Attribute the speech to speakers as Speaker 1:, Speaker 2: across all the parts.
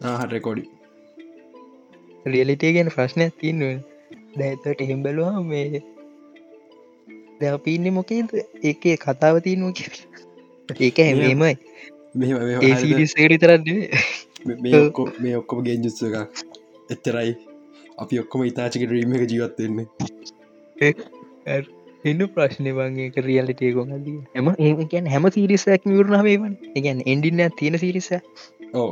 Speaker 1: හටකොඩි
Speaker 2: රියලිටිය ගැන ප්‍රශ්නයක් තියන්න. දැතට එහෙම් බැලවා මේ දැපින්න මොකේද? ඒකේ කතාව තියනවා ඒක හැමීමයි.
Speaker 1: මේ ඔක්කො මේ ඔක්කොම ගෙන්ජුත්ස එකක්. එච්චරයි. අපි ඔක්කොම ඉතාචක රීම එක ජීවත්වෙන්නේ
Speaker 2: එන්න ප්‍රශ්නය වගේ රියලිටිය කොහදී එම ඒ කියන් හැම සිරිසයක් විවරණාවේවන් එකන් එන්ඩින්න තියෙන සිරිස
Speaker 1: ඕ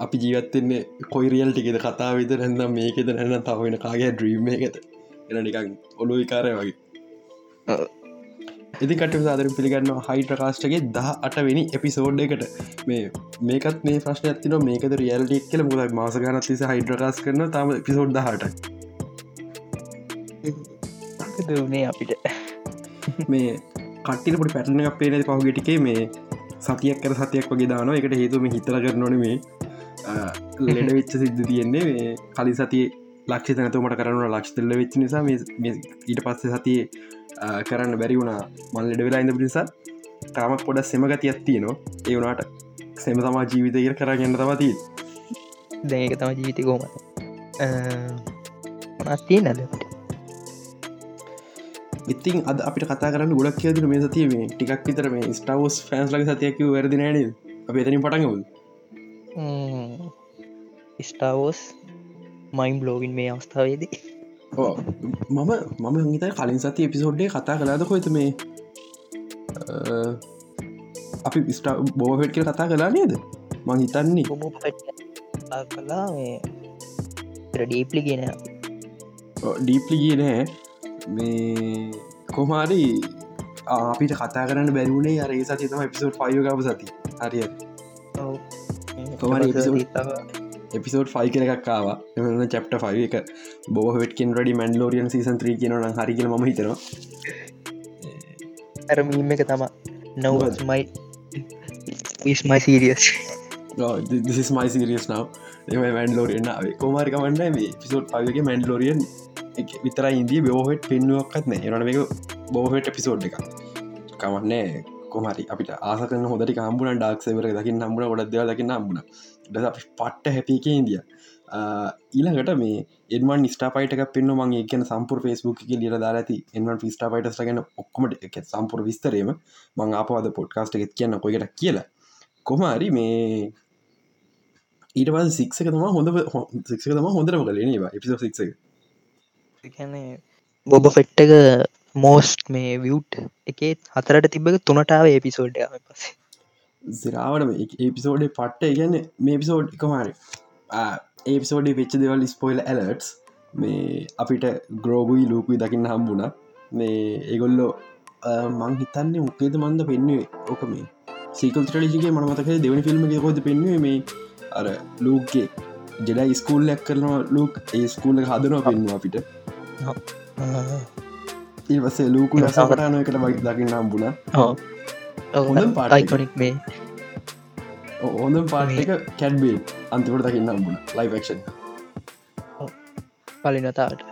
Speaker 1: අපි ජීවත්තෙන්නේ කොයි රියල් ටිකෙද කතා විද නැන්නම් මේකෙද? නැන්න තවවෙන කාගේ ඩ්‍රීම් එකත එන නිකක් ඔලු විකාරය වගේ. ඉදිකට සාදර පිළිගන්න හයි ප්‍රකාශ්ටගේ දහ අටවෙනි එපිසෝඩ් එකට. මේ මේකත් මේ ප්‍රශ්න ඇතින මේකද රියල්ටික් කියල. මුදක් මාස ගනත්තිස හයිඩ්‍රකාස් කරන තම පිසෝඩ් දහට
Speaker 2: දනේ අපිට?
Speaker 1: මේ කට්ටිට පැටන පේන පහුගෙටිකේ මේ සතියක් කර සතියක් වගේ දාන එකට හේතුම හිතර කරනන මේ ලෙඩ වෙච්ච සිද්ධ තියෙන්නේ මේ කලි සතිය ලක්ෂ නැතුමට කරන ලක්ෂතල්ල වෙච්ච නිසා ඊට පස්සේ සතිය කරන්න බැරි වුණා. මල් ලෙඩ වෙලා ඉඳ පිනිසා තාමත් පොඩ සෙමගති ඇත්තියනවා ඒ වුණට සෙම තමා ජීවිතය කර කරගන්න තමතිී
Speaker 2: දැක තම ජීවිතය කෝම අත්තිය නැදට
Speaker 1: ඉතින් අද අපිට කතා කරන්න ගොඩක් කියදර මේ සතිය මේ ටිකක් විතර මේ ස්ටවස් ෆෑන්ස් ලක සතියක වැරදි නෑන අප එතනින් පටන්ගවල්
Speaker 2: ස්ටාවෝස් මයිම් බ්ලෝගින් මේ අවස්ථාවේදී?
Speaker 1: මම මම හිත කලින් සති එපිසෝඩ්ඩේ කතා කලාද කොයිත මේ? අපි ස්ට බෝහෙට් කියල කතා කලා නේද? මං හිතන්නේ.
Speaker 2: කලා ඩීප්ලි ගෙන
Speaker 1: ඩීප්ලි කියනෑ. මේ කොමාරි අපිට කතා කරන්න බැරිවුණේ අරඒ සති තම එපිසෝඩ් ෆයෝගාව සති හරිය එපිසෝඩ් ෆයි කර එකක්කාව එම චප්ට ෆයි එක. බෝ හෙටකින් රඩි මන්ලෝරියන් සීසන් ත්‍රී කියනන හරිකල ම හිතනවා.
Speaker 2: ඇරමීම එක තම නවමයි සීරියස්
Speaker 1: මයි සිරියස් නව එම මැන්ලෝරියන්න කොමාරිකමන්න මේ පිසෝට් පගේ මැන්ලෝරියන් විතර ඉන්දී බෝහෙට් පෙන්නුවක්ත් නෑ එරන එක බෝහෙට පිසෝඩ් එක කමන්නේ කොමරි අපිට ආසකන හොදට කම්බුණ ඩක්සවර දකින්න හම්බුණ ගොඩක්දව දකින්න හම්බුණ පට්ට හැපික ඉන්දිය ඊළඟට මේ එන්වන් ස්ටාපයිට පෙන්න්න මගේ කියන සම්පුර ෆස්බුක් එක ලිර දාලා ඇති එන්වන් ස්ටාපයිටස් ගැන ඔක්කොමට එක සම්පුර විස්තරේම මං ආපවද පොඩ්කාස්ට එකත් කියන්න කොයිට කියලා. කොමරි මේ ඊට පස් සික්ක තම හොඳ සික්ක තම හොඳරම කලේනවා එපිසෝ සික්ක
Speaker 2: බොබ ෆෙට්ටක මෝස්ට් මේ වියුට් එකත් හතරට තිබක තුනටාව එපිසෝඩ් පස
Speaker 1: සිරාවට එපිසෝඩ් පට්ට ඉගන්න මේ පිසෝඩ් එකමාර ඒපිසෝඩි වෙච්ච දෙවල් ස්පොයිල් ඇලටස් මේ අපිට ග්‍රෝබුයි ලූකුයි දකින්න හම්බුණ. මේ ඒගොල්ලෝ මං හිතන්නේ මුකේද මන්ද පෙන්න්නේ ඕක මේ සීකල් ටලිජිගේ මනමතක දෙවනි ෆිල්ම් කොද පෙන්වේ මේ අර ලූක්ගේ ජෙඩ ස්කූල්ලක් කරනවා ලූක්. ඒ ස්කූල හදනවා පෙන්වා අපිට. ඒවසේ ලූකු ලසාපටානය කට බයි දකින්න හම්බුණ
Speaker 2: හොඳ පාටයිකොනික් මේ
Speaker 1: හොඳ පාට එක කැඩ්බේ අන්තිවට දකින්න හම්බුණ ලයිෆක්ෂන්
Speaker 2: පලිනතාවට.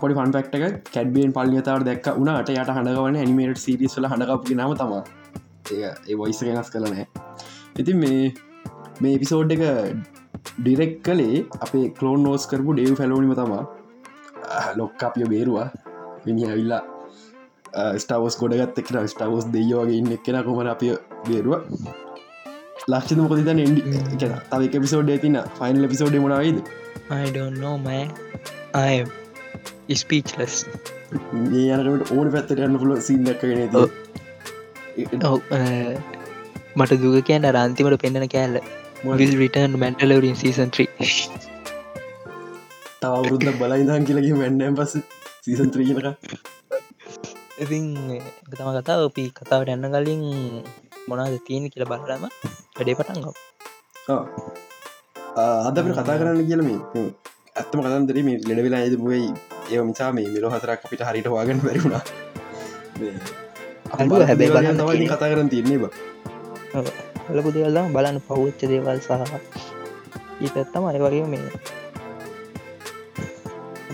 Speaker 1: පොඩි පන්පෙක්ට කැඩ්බේන් පල්ලියතාවට දැක් වුණට යට හඬගවන නිමේට සිරිස්ල හඬකපු නම තම. ඒ වයිස වෙනස් කලනෑ ඉතින් මේ මේ එපිසෝඩ් එක ඩිරෙක් කලේ අපේ කලෝන් නෝස් කරපු ඩේව් ෆැලෝනිම තමා. ලොක් අපිය බේරවා. විනි ඇවිල්ලා ස්ටාවස් ගොඩගත් එක්න ස්ටාවස් දෙයෝගේ ඉන්න එක්කෙන කොමර අපිය බේරුව? ලක්ෂ මොකද තන එඩි තව පිසෝඩ් ඇතින ෆයිනල් පිසෝඩ් මනයිද
Speaker 2: අයිඩනෝමෑ අය ස්පීච්ලස්
Speaker 1: ඒ යනට ඕන පැත්තට යන්න පුල සිීදක්කගෙන
Speaker 2: මට දුක කියන්න රන්තිමට පෙන්න්නන කෑල්ල. Will return Mandalorian season three
Speaker 1: තවරුද්ධ බලයිදන් කියලගේ මැන්නෑම් පස සීසන් ත්‍රීනක
Speaker 2: ඉතින් තම කතා ඔපි කතාවට යන්න කලින් මොනාද තියෙන කියල බලලම වැඩේ පටන්ග
Speaker 1: අද අපට කතා කරන්න කියලම ඇත්තම කතන්දර මේ ලෙඩ වෙලා ඇද බයි ඒ මිසා මේ මිලෝ හතරක් අපිට හරිට වාගෙන
Speaker 2: හැබැයි
Speaker 1: බලන්න කතා කරන්න තියන්නේ බ
Speaker 2: ලපු දෙවල්ලා බලන්න පෞච්ච දේවල් සහ ඒතත්තම අය වගේ මේ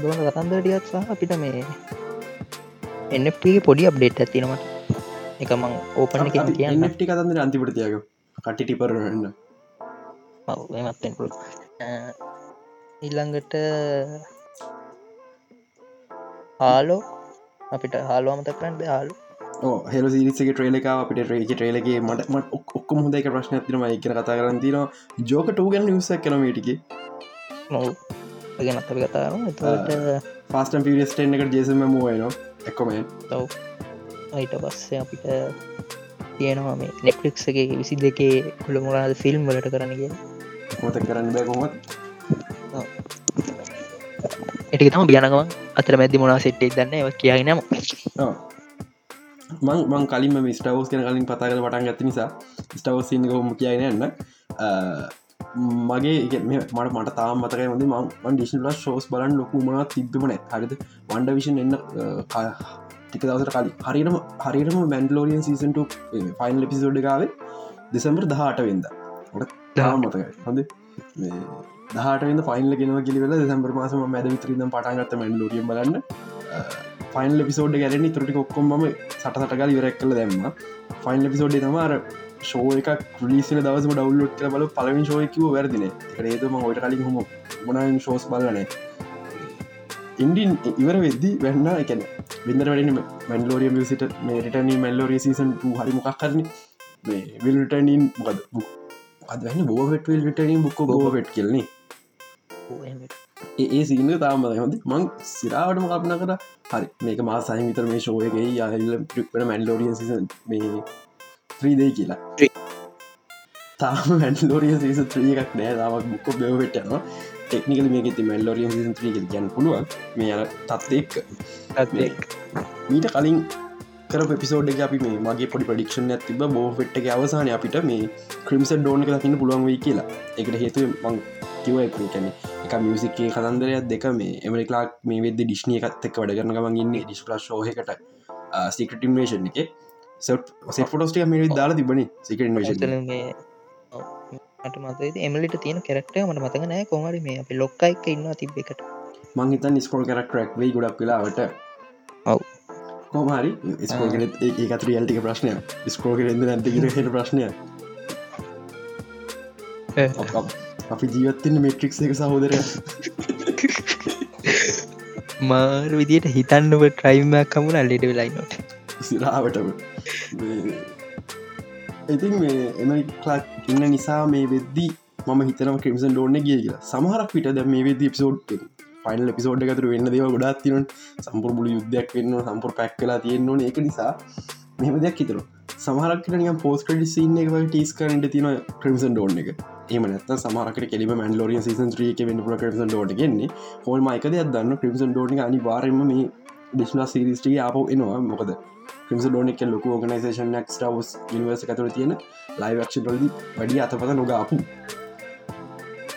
Speaker 2: දන කතන්දරටියත් සහ අපිට මේ එන්නගේ පොඩි අප්ඩේට් ඇතිනමට එක මං ඕපන කියන්න
Speaker 1: ටි කතන්දර අන්තිපට තියක කටි ටිපරන්න
Speaker 2: මත්තෙන් ඉල්ළඟට හාලෝ අපිට හාලුවමත කරන්න හාලු
Speaker 1: හෙල සිරිසක ට්‍රේලක අපිට රේක ට්‍රේලගේ මට මට ඔක්කොම හොඳයි ප්‍රශ්න ඇතිනම එක කතා කරන්තින ජෝක ටූගන් නිසක් කනමටික
Speaker 2: නොව ගැන අත්තපි කතාරම එතට
Speaker 1: ෆාස්ටම් පිරිස්ටෙන් එකට ජෙසම මෝයන එක්කොමෙන්
Speaker 2: තව් අයිට පස්සේ අපිට තියෙනවා මේ නෙක්ලික්ස් එක විසි දෙකේ කුළ මොරාද ෆිල්ම් වලට කරන කිය
Speaker 1: මොත කරන්න බෑ කොමත්
Speaker 2: එටික තම බියනගම අතර මැදි මොනා සෙට්ටේ දන්න ඒ කියයි නම
Speaker 1: මං මං කලින්ම ස්ටවස් කන කලින් පතාකල පටන් ගත්ත නිසා ස්ටවස් සින්න හොම කියයින යන්න මගේ මට මට තාම මතකයි වඳ මන් ඩිෂන්ල ශෝස් බලන් ලොකු මනත් තිබ්බමන හරිද? වන්ඩ විෂන් එන්න ටික දවසට කලින්. හරිටම හරිටම මැන්ඩලෝරියන් සීසන්ට ෆයින් එපිසෝඩ් ගාව දෙසම්බර් දහට වෙන්ද. ට තාම මතකයි. හොඳ දහට ෆයින්ල ගෙන කිලිවෙල දෙසම්බර් මාසම මැද විතරිදම් පටන්ගත්ත මැන්ඩලෝරියම් බලන්න. ෆයින් පිසෝඩ් ගැරනි තුරටි ඔක්කොම සටසටගල් ඉවරක් කල දැම්ම. ෆයින් පිසෝඩ් තමාර ෂෝ එක ක්‍රලිසින දවස ඩවල්ලොට් කල බල පලවින් ශෝයකව වැරදින ඒතුම ඔයට කලින් හොම මොනයින් ශෝස් බලනේ ඉන්ඩින් ඉවර වෙද්දි වෙන්න එකන වෙන්නර වැඩන මැන්ලෝරිය සිට මේටනී මැල්ලෝරිය සීසන් හරි මොකක් කරන විල්ටනින් මොකද අදන්න බෝෆෙට විල් විටනින් බුක්ක බෝෆෙට් කෙල්න්නේ ඒ සිීන තාම හොද මං සිරාවටම කපන කර. හරි. මේක මා සහන් විතර මේ ශෝයගේ යාල්ල ටික්ට මැන්ලෝරියන් සිසන් මේ ත්‍රීදේ කියලා. තාම මැන්ලෝරිය සීස ත්‍රිය එකක් නෑ. තාවක් බුක්ක බෙව්වෙට යනවා. ටෙක්නිකල මේක ති මැල්ලෝරියන් සිසන් ත්‍රී ගැන් පුළුවන්. මේ තත්ත එක් මීට කලින් කර පිසෝඩ් අපි මේ මගේ පොඩි පඩික්ෂන් ඇතිබ බෝෆෙට් එක අවසාන අපිට මේ ක්‍රිම්ස ඩෝන එක දකින්න පුළුවන් වෙයි කියලා. එකට හේතුව මං කිව කැන එක මියසිකේ කතන්දරයක් දෙක මේ එමරිකලාක් මේ වෙද ඩිශ්නය එකත් එක් වැඩ කරන ගමන් ඉන්න. ඩිස්පල ෝහකට සිකටමේෂන් එක සෙ ෆොටස්ටිය මේ දාලා තිබන සිකටමේෂන්
Speaker 2: මට මත එමලිට තියෙන කෙරක්ට මට මතක නෑ කොමරි මේ අප ලොක්කයික ඉන්න තිබ එකට.
Speaker 1: මංහිතන් ස්කෝල් කරක්ටරක් වෙයි ගොඩක් වෙලාවට.
Speaker 2: ඔව්.
Speaker 1: කොමහරි ස්කෝගෙන ඒකත් රියල්ටික ප්‍රශ්නය ස්කෝගෙන්ද නැතිගර හෙට ප්‍රශ්නය අපි ජීවත්තන්න මෙට්‍රික් එක සහෝදරය.
Speaker 2: මාර විදියට හිතන්නව ට්‍රයිමයක් කමුණ අල්ලෙට වෙලයිනොට
Speaker 1: සිරාවටම. ඉතින් මේ එම කලාක් ඉන්න නිසා මේ වෙද්දී මම හිතනම ක්‍රමිසන් ඩෝන්න ගිය කියලා. සමහරක් පිට ද මේ වෙද පිසෝඩ් ෆයිනල් පිසෝඩ් එකතුර වෙන්න දේව ගොඩත් තින සම්පුර බුලි යුද්ධයක් වෙන්න සම්පුර පැක් කලා තියෙන්න්නන එක නිසා මෙම දෙයක් හිතර සමහරක්ට පෝස් ක්‍රඩි සින්න එක ටස් කරට තින ක්‍රමිසන් ඩෝන් එක. එම නත් සමහරකට කෙලිම මන්ලෝරිය සීසන් ්‍රියක වෙන්න පුල ක්‍රමිසන් ඩෝට ගෙන්නේ හොල් මයිකද දන්න ක්‍රමිසන් ඩෝන අනි වාරම මේ ඩිශ්නා සිරිස්ටිය අප එනවා. මොකද ක්‍රමිස ඩෝනෙක් ලොක ඕගනයිසේෂන් ක් ටවස් නිවර්ස කතුර තියෙන ලයිවක්ෂ ොලදි වැඩි අතපත නොගාපු.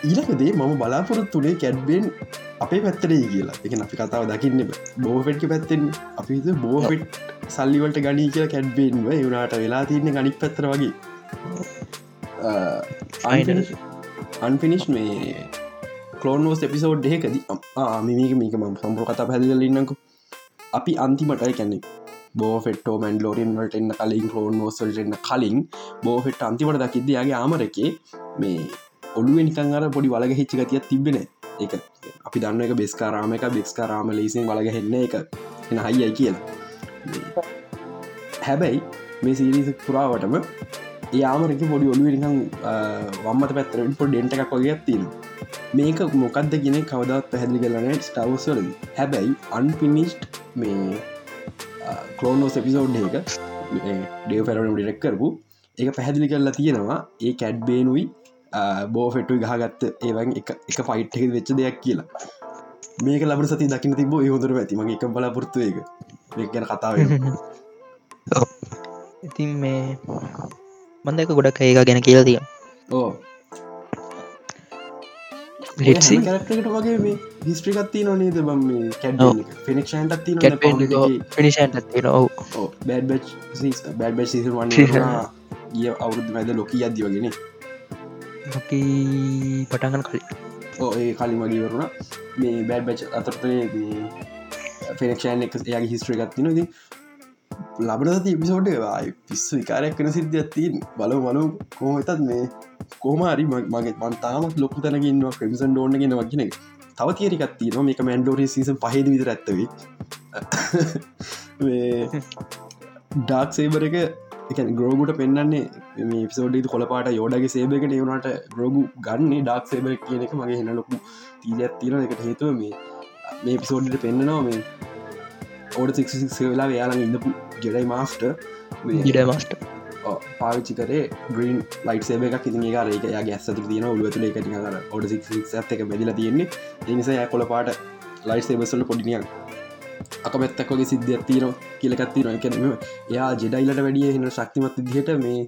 Speaker 1: ඊලකදේ මම බලාපොරොත්තුනේ කැඩ්බෙන් අපේ පැත්තරේ කියලා. එක අපි කතාව දකින්න බෝෆෙට්ක පැත්තෙන් අපි බෝෆෙට් සල්ලිවලට ගනී කියලා කැඩ්බෙන්ව යුනාට වෙලා තියන්න ගනික් පැත්තර වගේ. අන්ෆිනිශ් මේ කලෝනෝස් එපිසෝඩ් දෙකද මික මේක ම සම්පර කතා පැදිලන්නකු අපි අන්තිමටයි කැනෙ බෝෆෙටෝ මැන් ලෝරින් වලට එන්න කලින් කලෝන් ෝසල්ටන්න කලින් බෝෆෙට් අන්තිමට දකිදයාගේ ආමරකේ මේ ඔළුව නිකන් අර පොඩි වලග හිච්චි ගතියක් තිබෙන එක අපි දන්න එක බෙස්කාරාම එක බෙක්ස්කාරාම ලේසින් වලග හෙන්න එක එන හයියි කියලා. හැබැයි මේ සීරිස පුරාවටම ඒයාමරක පොඩි ඔලුව නිකං වම්මත පැත්තරට පො ඩෙන්ට එකක් වගේ තින මේක මොකක්ද ගෙන කවදත් පැහැදිලි කරන ස්ටවස්වල හැබැයි අන්පිනිස්ට් මේ කලෝනෝස් එපිසෝඩ් එක ඩේ පැරන ඩිරෙක් කරපු. එක පැහැදිලි කරලා තියෙනවා ඒ කැඩ්බේනුයි බෝෆෙට්ටු ගහගත්ත ඒවන් එක ෆයිට් එක වෙච්ච දෙයක් කියලා. මේක ලබ සති දකින තිබ යොදර ඇති. මගේ එක බලාපොරත්තු එක ගැන කතාව
Speaker 2: ඉතින් මේ මන්දක ගොඩක් ඒක ගැන කියලා තිය
Speaker 1: ඕ
Speaker 2: ලිට්සි
Speaker 1: කරක්ට වගේ මේ හිස්ට්‍රිකත්ති නොනේද බම් ෆිනික්ෂන්ටත් ති
Speaker 2: පිනිෂන්ට තියෙන ඔවු.
Speaker 1: බැඩ් බැඩ් බැ සිවන් ගිය අවුරුදු මැද ලොකී අද වගෙන
Speaker 2: ලොකී පටගන් කලින්.
Speaker 1: ඒ කලින් වගේ වරුණ මේ බැඩ් බච් අතරතේ ෆෙනෙක්ෂන් එක එයාගේ හිස්ට්‍රිකත් තිනද ලබනති එපිසෝඩ් වායි පිස්සු විකාරයක් කන සිද්ධ තින් බල බලු කෝමතත් මේ කෝමරි මගේ මන්තාමත් ලොකු තැනකින්නවා ක්‍රමිසන් ඩෝන්නගෙන වගෙන තව තියරිකත්තින මේක මැන්ඩෝරි සිසන් පහද විතර ඇත්තවී ඩාක් සේබර එක එක ග්‍රෝගුට පෙන්න්නේ මේ පිසෝඩ කොලපාට යෝඩගේ සේබකට ඒවුණට ග්‍රෝගු ගන්නේ ඩාක් සේබර කියන එක මගේ හෙන ලොකු තීජත් තින එකට හේතුව මේ මේ පිසෝඩ්ට පෙන්න්නනවා මේ ඕඩ සික් වෙලා යාලඟ ඉඳපු ජෙඩයි මාස්ට
Speaker 2: ජිඩ මස්ට
Speaker 1: පාවිච්චි කරේ ග්‍රීන් ලයිට සේබ එකක්. ඉතින් ඒ ඒක යාගේ ඇස්සති තියන ඔලුවතුල එක කර ඔඩ සික් එක බැදිල තියෙන්නේ. එනිසා ය කොලපාට ලයිට සේබසල පොඩිනියක් අකමැත්තක්වගේ සිද්ධියක් තියන කියලකත්තින එකනම එයා ජෙඩයිලට වැඩිය හින ශක්තිමත් දිහට මේ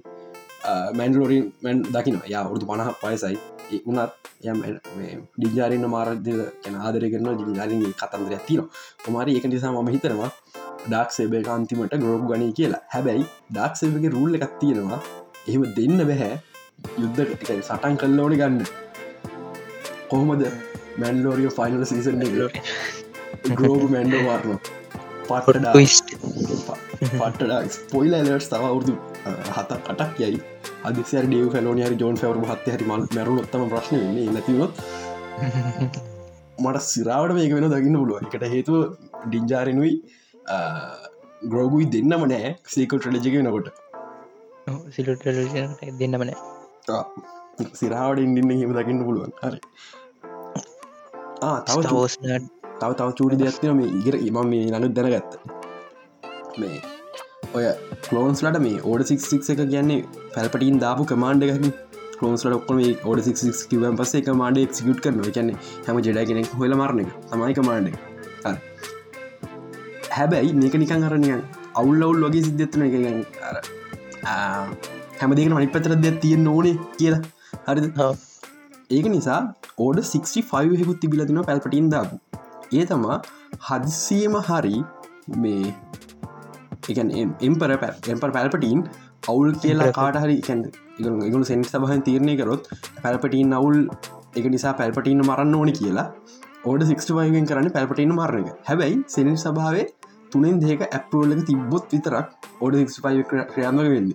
Speaker 1: මැන්ලෝරින් මැන් දකින යා උරුදු පණහ පයසයි උනත් යම් ඩිජාරන්න මාරද කැන ආදර කරන ජිජාරින් කතන්දර ඇතින කොමරි එක නිසා ම හිතනවා ඩක් සේබේ කාන්තිමට ග්‍රෝප් ගනී කියලා. හැබැයි ඩක් සේබගේ රුල්ල එකක් තියෙනවා. එහෙම දෙන්න බැහැ. යුද්ධ සටන් කල්ලෝන ගන්න. කොහොමද මැන්ලෝරිය ෆයිනල් සීසන් ග්‍රෝග මැන්ඩෝ වාරන පට පට පොයිල ලටස් තව අවුරදු හත කටක් යයි. අදිසිර ඩිය ෆලෝනි ජෝන් ෆවරු හත්ත හරි මල් මැරු ොත්තම ප්‍රශ්න නැතිවොත් මට සිරාවට මේක වෙන දකින්න පුළුව එකට හේතුව ඩිංජාරනුයි ග්‍රෝගුයි දෙන්නම නෑ සීකල් ට්‍රලජික වෙනකොට.
Speaker 2: සිලට දෙන්නම නෑ.
Speaker 1: සිරාවට ඉන්ඩින්න හෙම දකින්න පුළුවන්. හරි. තව තව තව චූඩි දෙයක්න මේ ඉගර ඉම මේ නඟ දැනගත්ත. මේ ඔය කලෝන්ස්ලට මේ ඕඩ සික් එක කියන්නේ පැල්පටින් දාපු කමාන්ඩ ගහි කලෝන්ස්ලට ඔක්කොම ඕඩ සික් කිවන් පස එක මාඩ එක්සිකුට් කරන කියන්නේ හැම ජෙඩ කෙනෙක් හොල මරණ එක. තමයි කමාන්ඩ හැබැයි මේක නිකන් අරනියන් අවුල් අවුල් වගේ සිද්ධත්වන එක අර හැමදික මනි පතර දෙයක් තියෙන් ඕනේ කියලා. හරිද? ඒක නිසා ඕඩ 65 හෙකුත් තිබිලතින පැල්පටින් දාපු. ඒ තමා හදිසියම හරි මේ එකන් එම්පර එම්පර් පැල්පටීන් අවුල් කියලා කාට හරි ඉගුණු සෙන්ට සබහන් තීරණය කරොත් පැල්පටීන් අවුල් එක නිසා පැල්පටීන්න මරන්න ඕනි කියලා ඕඩ සික්ස්ටවයිගෙන් කරන්න පැල්පටීන්න මරණ එක. හැබැයි සෙනි සභාවේ තුනෙන් දෙක ඇප්රෝලක තිබ්බොත් විතරක් ඕඩ සික්ස්පයි ක්‍රියාමක වෙන්න.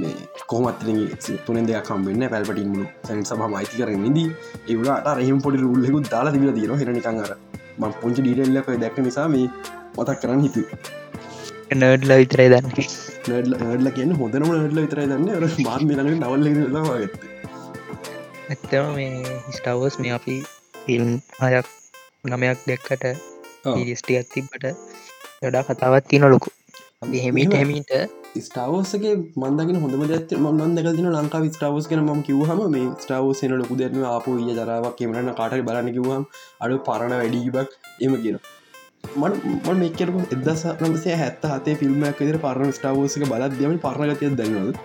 Speaker 1: මේ කොමත්රගේ තුනෙන් දෙයක් කම්බන්න පැල්පටින් සැන් සහ මයිති කරන්න දී ඒවට රහම පොඩි රුල්ලෙකු දාලා තිබල දීන හෙනිකංගර ම පුංචි ඩීටල්ලක දැක්ක නිසා මේ මතක් කරන්න හිතු
Speaker 2: නඩ්ල විතරයි දන්න.
Speaker 1: නඩල කියන්න හොඳනම නඩල විතරයි දන්න. මාත් මිලන නවල්ල වාගත්ත.
Speaker 2: ඇත්තම මේ ස්ටවර්ස් මේ අපි ෆිල්ම් හයක් නමයක් දෙක්කට ස්ටි ඇතිබට යොඩා කතාවත් තියන ලොකු. හෙමිට හෙමිට
Speaker 1: ස්ටාවෝසගේ මන්දගෙන හොඳම ඇත මන්දකතින ලංකා ස්ටාවස් කන ම කිවහම මේ ස්ටාවෝසන ලොකු දෙරන අප ඒ ජරාවක් කියමරන්න කාට බලන්න කිවහම් අඩු පරණ වැඩීබක් එම කියන මට මේකර එදස නමසේ හැත්ත හතේ ෆිල්ම්මයක් විදර පරණ ස්ටාවෝසික බලද්‍යම පරණගතිය දැන්නවද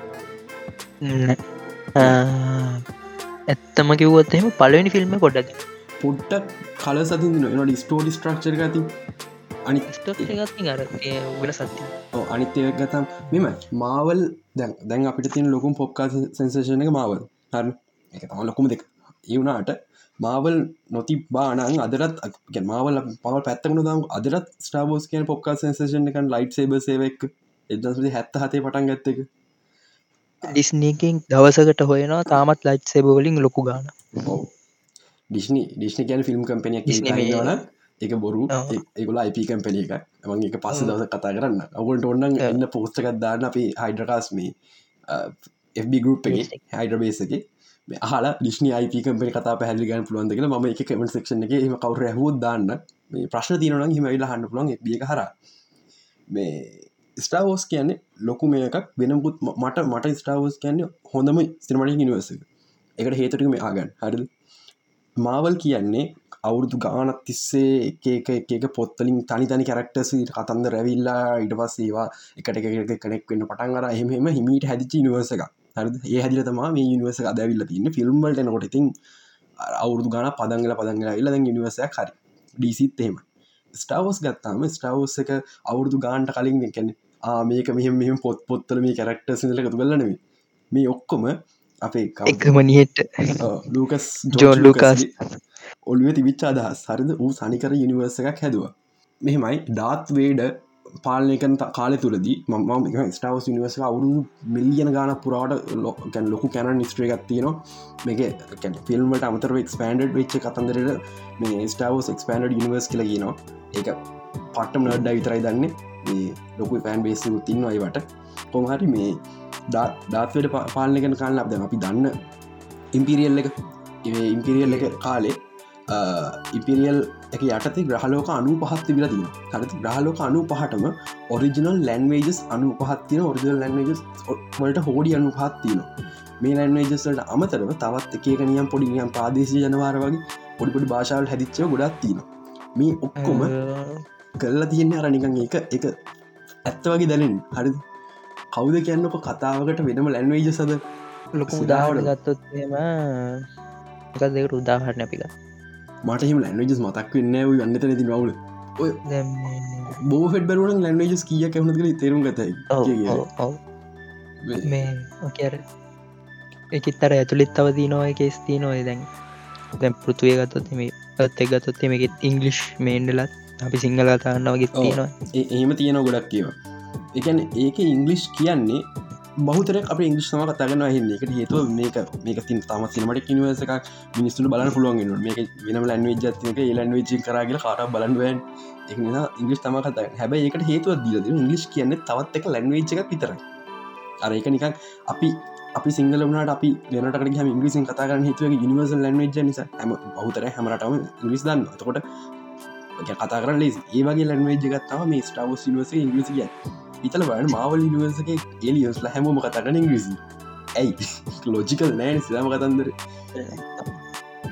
Speaker 2: ඇත්තම කිව්වොත් එම පලවෙනි ෆිල්ම් කොඩක්
Speaker 1: පොට්ටක් කල සතින නට ස්ටෝඩි ස්ට්‍රක්චර ගති අනි
Speaker 2: අර වෙන සත්‍ය
Speaker 1: අනිත්‍යය ගතම් මෙම මාවල් දැන් දැන් අපිට තින් ලොකුම් පොක්කා සෙන්සේෂන එක මාවල් හර? එක තම ලොකුම දෙක. ඒවුණට මාවල් නොති බානං අදරත් මාවල පවල් පැත්තකනු දම් අදරත් ස්ටාබෝස් කියන පොක්කා සෙන්සේෂන එකන් ලයිට් සේබ සේවක් එදසි හැත්ත හතේ පටන් ගත්තක
Speaker 2: ඩිස්නීකින් දවසකට හොයනවා තාමත් ලයිට් සේබවලින් ලොකු ගාන
Speaker 1: ඩිස්නි ඩිස්නි කියන ෆිල්ම් කම්පනයක් න එක බොරු. ඒගොල IP කම්පන එක මගේ එක පස්ස දවස කතා කරන්න. ඔගුලට ඔන්නන් එන්න පෝස්ටකත් දාන්න අපි හයිඩ්‍රකාස්මී FB ගරුප් එක හයිඩ්‍රබේස එක. හලා ලිෂ්නි IP කම්පනි කතා පැහලි ගන්න පුළුවන්ද කියලා ම එක කමෙන්ට සක්ෂන එක එම කවර හෝ දාන්න. මේ ප්‍රශ්න තියනනම් හිමයිලා හන්න පුළන් බිය හර මේ ස්ටාවෝස් කියන්නේ ලොකු මේකක් වෙනමුත් මට මට ස්ටාවෝස් කියන්නේ හොඳම සිනමටි නිවස එකට හේතුටක මේ ආගන් හරි මාවල් කියන්නේ අවුරුදු ගානත් තිස්සේ එක එක එක පොත්තලින් තනි තනි කරක්ටස කතන්ද රැවිල්ලා ඉට පස් ඒවා එකට එක කනෙක් වන්න පටන් අර එහෙම හිමීට හැදිචි නිවසක හරි ඒ හැදිල තමා මේ නිවස අදැවිල්ල තින්න ෆිල්ම්බලට නොට ඉතින් අවුරදු ගාන පදංගල පදංගල ඉල්ල නිවසයක් හරි. ඩීසිත් එහෙම. ස්ටාවස් ගත්තාම ස්ටාවස් එක අවුරදු ගාන්ට කලින් කැන මේක මෙහම මෙහම පොත් පොත්තල මේ කරක්ට සිදල එකතු කලනව මේ ඔක්කොම අපේ
Speaker 2: එකමනියට
Speaker 1: ලූකස්
Speaker 2: ජෝන් ලූකස්
Speaker 1: ඔල්ුව තිබිච්චා අදහස්. හරිද? වූ සනිකර යනිවර්ස එකක් හැදවා. මෙහෙමයි. ඩාත් වේඩ පාලනයකන කාලෙ තුළදී මම ස්ටාවස් නිවස අවුරුදු මිලියන ගාන පුරාට ලොකැන් ලොකු කැන නිස්ට්‍රේ ගත්තියන මේක ෆිල්ම්ට අමතර එක්ස්පන්ඩ් වෙච්ච කතන්දරට මේ ස්ටාවස් එක්ස්පන්ඩ් නිවර්ස් කියල කියනවා. ඒක පට්ටම් නඩ්ඩ විතරයි දන්නේ. ලොකු පෑන් බේසි තින්නවායිවට කොමහරි මේ දාත්වට පාලනකන කාලන අපද අපි දන්න ඉම්පිරියල් එක ඉම්පිරියල් එක කාලේ ඉපිරියල් එක යටති ග්‍රහලෝක අනු පහත් තිබිල තින හරති ග්‍රහලෝක අනු පහටම ඔරිජිනල් ලැන්වේජස් අනු පහත්තින ඔරිජල් ලැන්වේජස් වලට හෝඩි අනු පහත්තින මේ ලැන්වේජස්ලට අමතරව තවත් එකක නියම් පොඩි නියම් පාදේශී ජනවාර වගේ පොඩිපොඩි භාෂාවල් හැදිච්ච ගොඩත් තින මේ ඔක්කොම කරලා තියෙන්නේ අරනිකන් එක එක ඇත්ත වගේ දැනෙන් හරි කවුද කියන්නක කතාවකට වෙනම ලැන්වේජ සද
Speaker 2: ලොකු උදාවට ගත්තොත්ම එකක් දෙකට උදාහරණ අපික
Speaker 1: මට හිම ලැන්වේජස් මතක් වන්න වන්නත නැති නවුල බෝ ෆෙඩ් බරුවන් ලැන්වේජස් කිය කැවුණු කළ තේරුම් ගතයි
Speaker 2: මේ ඔකර එකත්තර ඇතුළෙත් තව දී නොය කෙස් ති නොය දැන්. දැන් පෘතුවය ගත්තොත් මේ පත් ගත්තොත් මේකෙත් ඉංගලිෂ් මේන්ඩලත් අපි සිංහල කතාන්න වගේ තියෙනවා.
Speaker 1: එහෙම තියෙන ගොඩක් කියව එකන ඒක ඉංගලිෂ් කියන්නේ බහතර අප ඉංග්‍රෂ්ම කතාගන්න හින්න එකට හේතුව මේක මේක තින් තම සිනමට නිවස එකක්. මිනිස්සුට බලන්න පුළුවන් මේක වෙනම ලැන්වේ ජත්ක ලන්වේජි කරගල කාර බලන්ුවන් එක්න ඉංග්‍රිස් තම කතා හැබයි ඒකට හේතුව දීද ඉංගලිස් කියන්න තවත් එක ලැන්වේජ් එක පිතර අර එක නිකන් අපි අපි සිංහල වනට අපි නට හම ඉංග්‍රිසින් කතාගන්න හිතුව නිවර්ස ලැන්වේජ නිසා. හම බහතර හැමරටම ඉංග්‍රිස් දන්න තකොට කතා කර ලෙස්. ඒවගේ ලැන්වේජ ගත්තාව මේ ස්ටාවස් නිවස ඉංග්‍රිසිය ඉතල බන මාවල නිවර්සක එලියස්ල හැමෝම කතාගන ඉංග්‍රීසි. ඇයි? ලෝජිකල් නෑන සිලාම කතන්දර.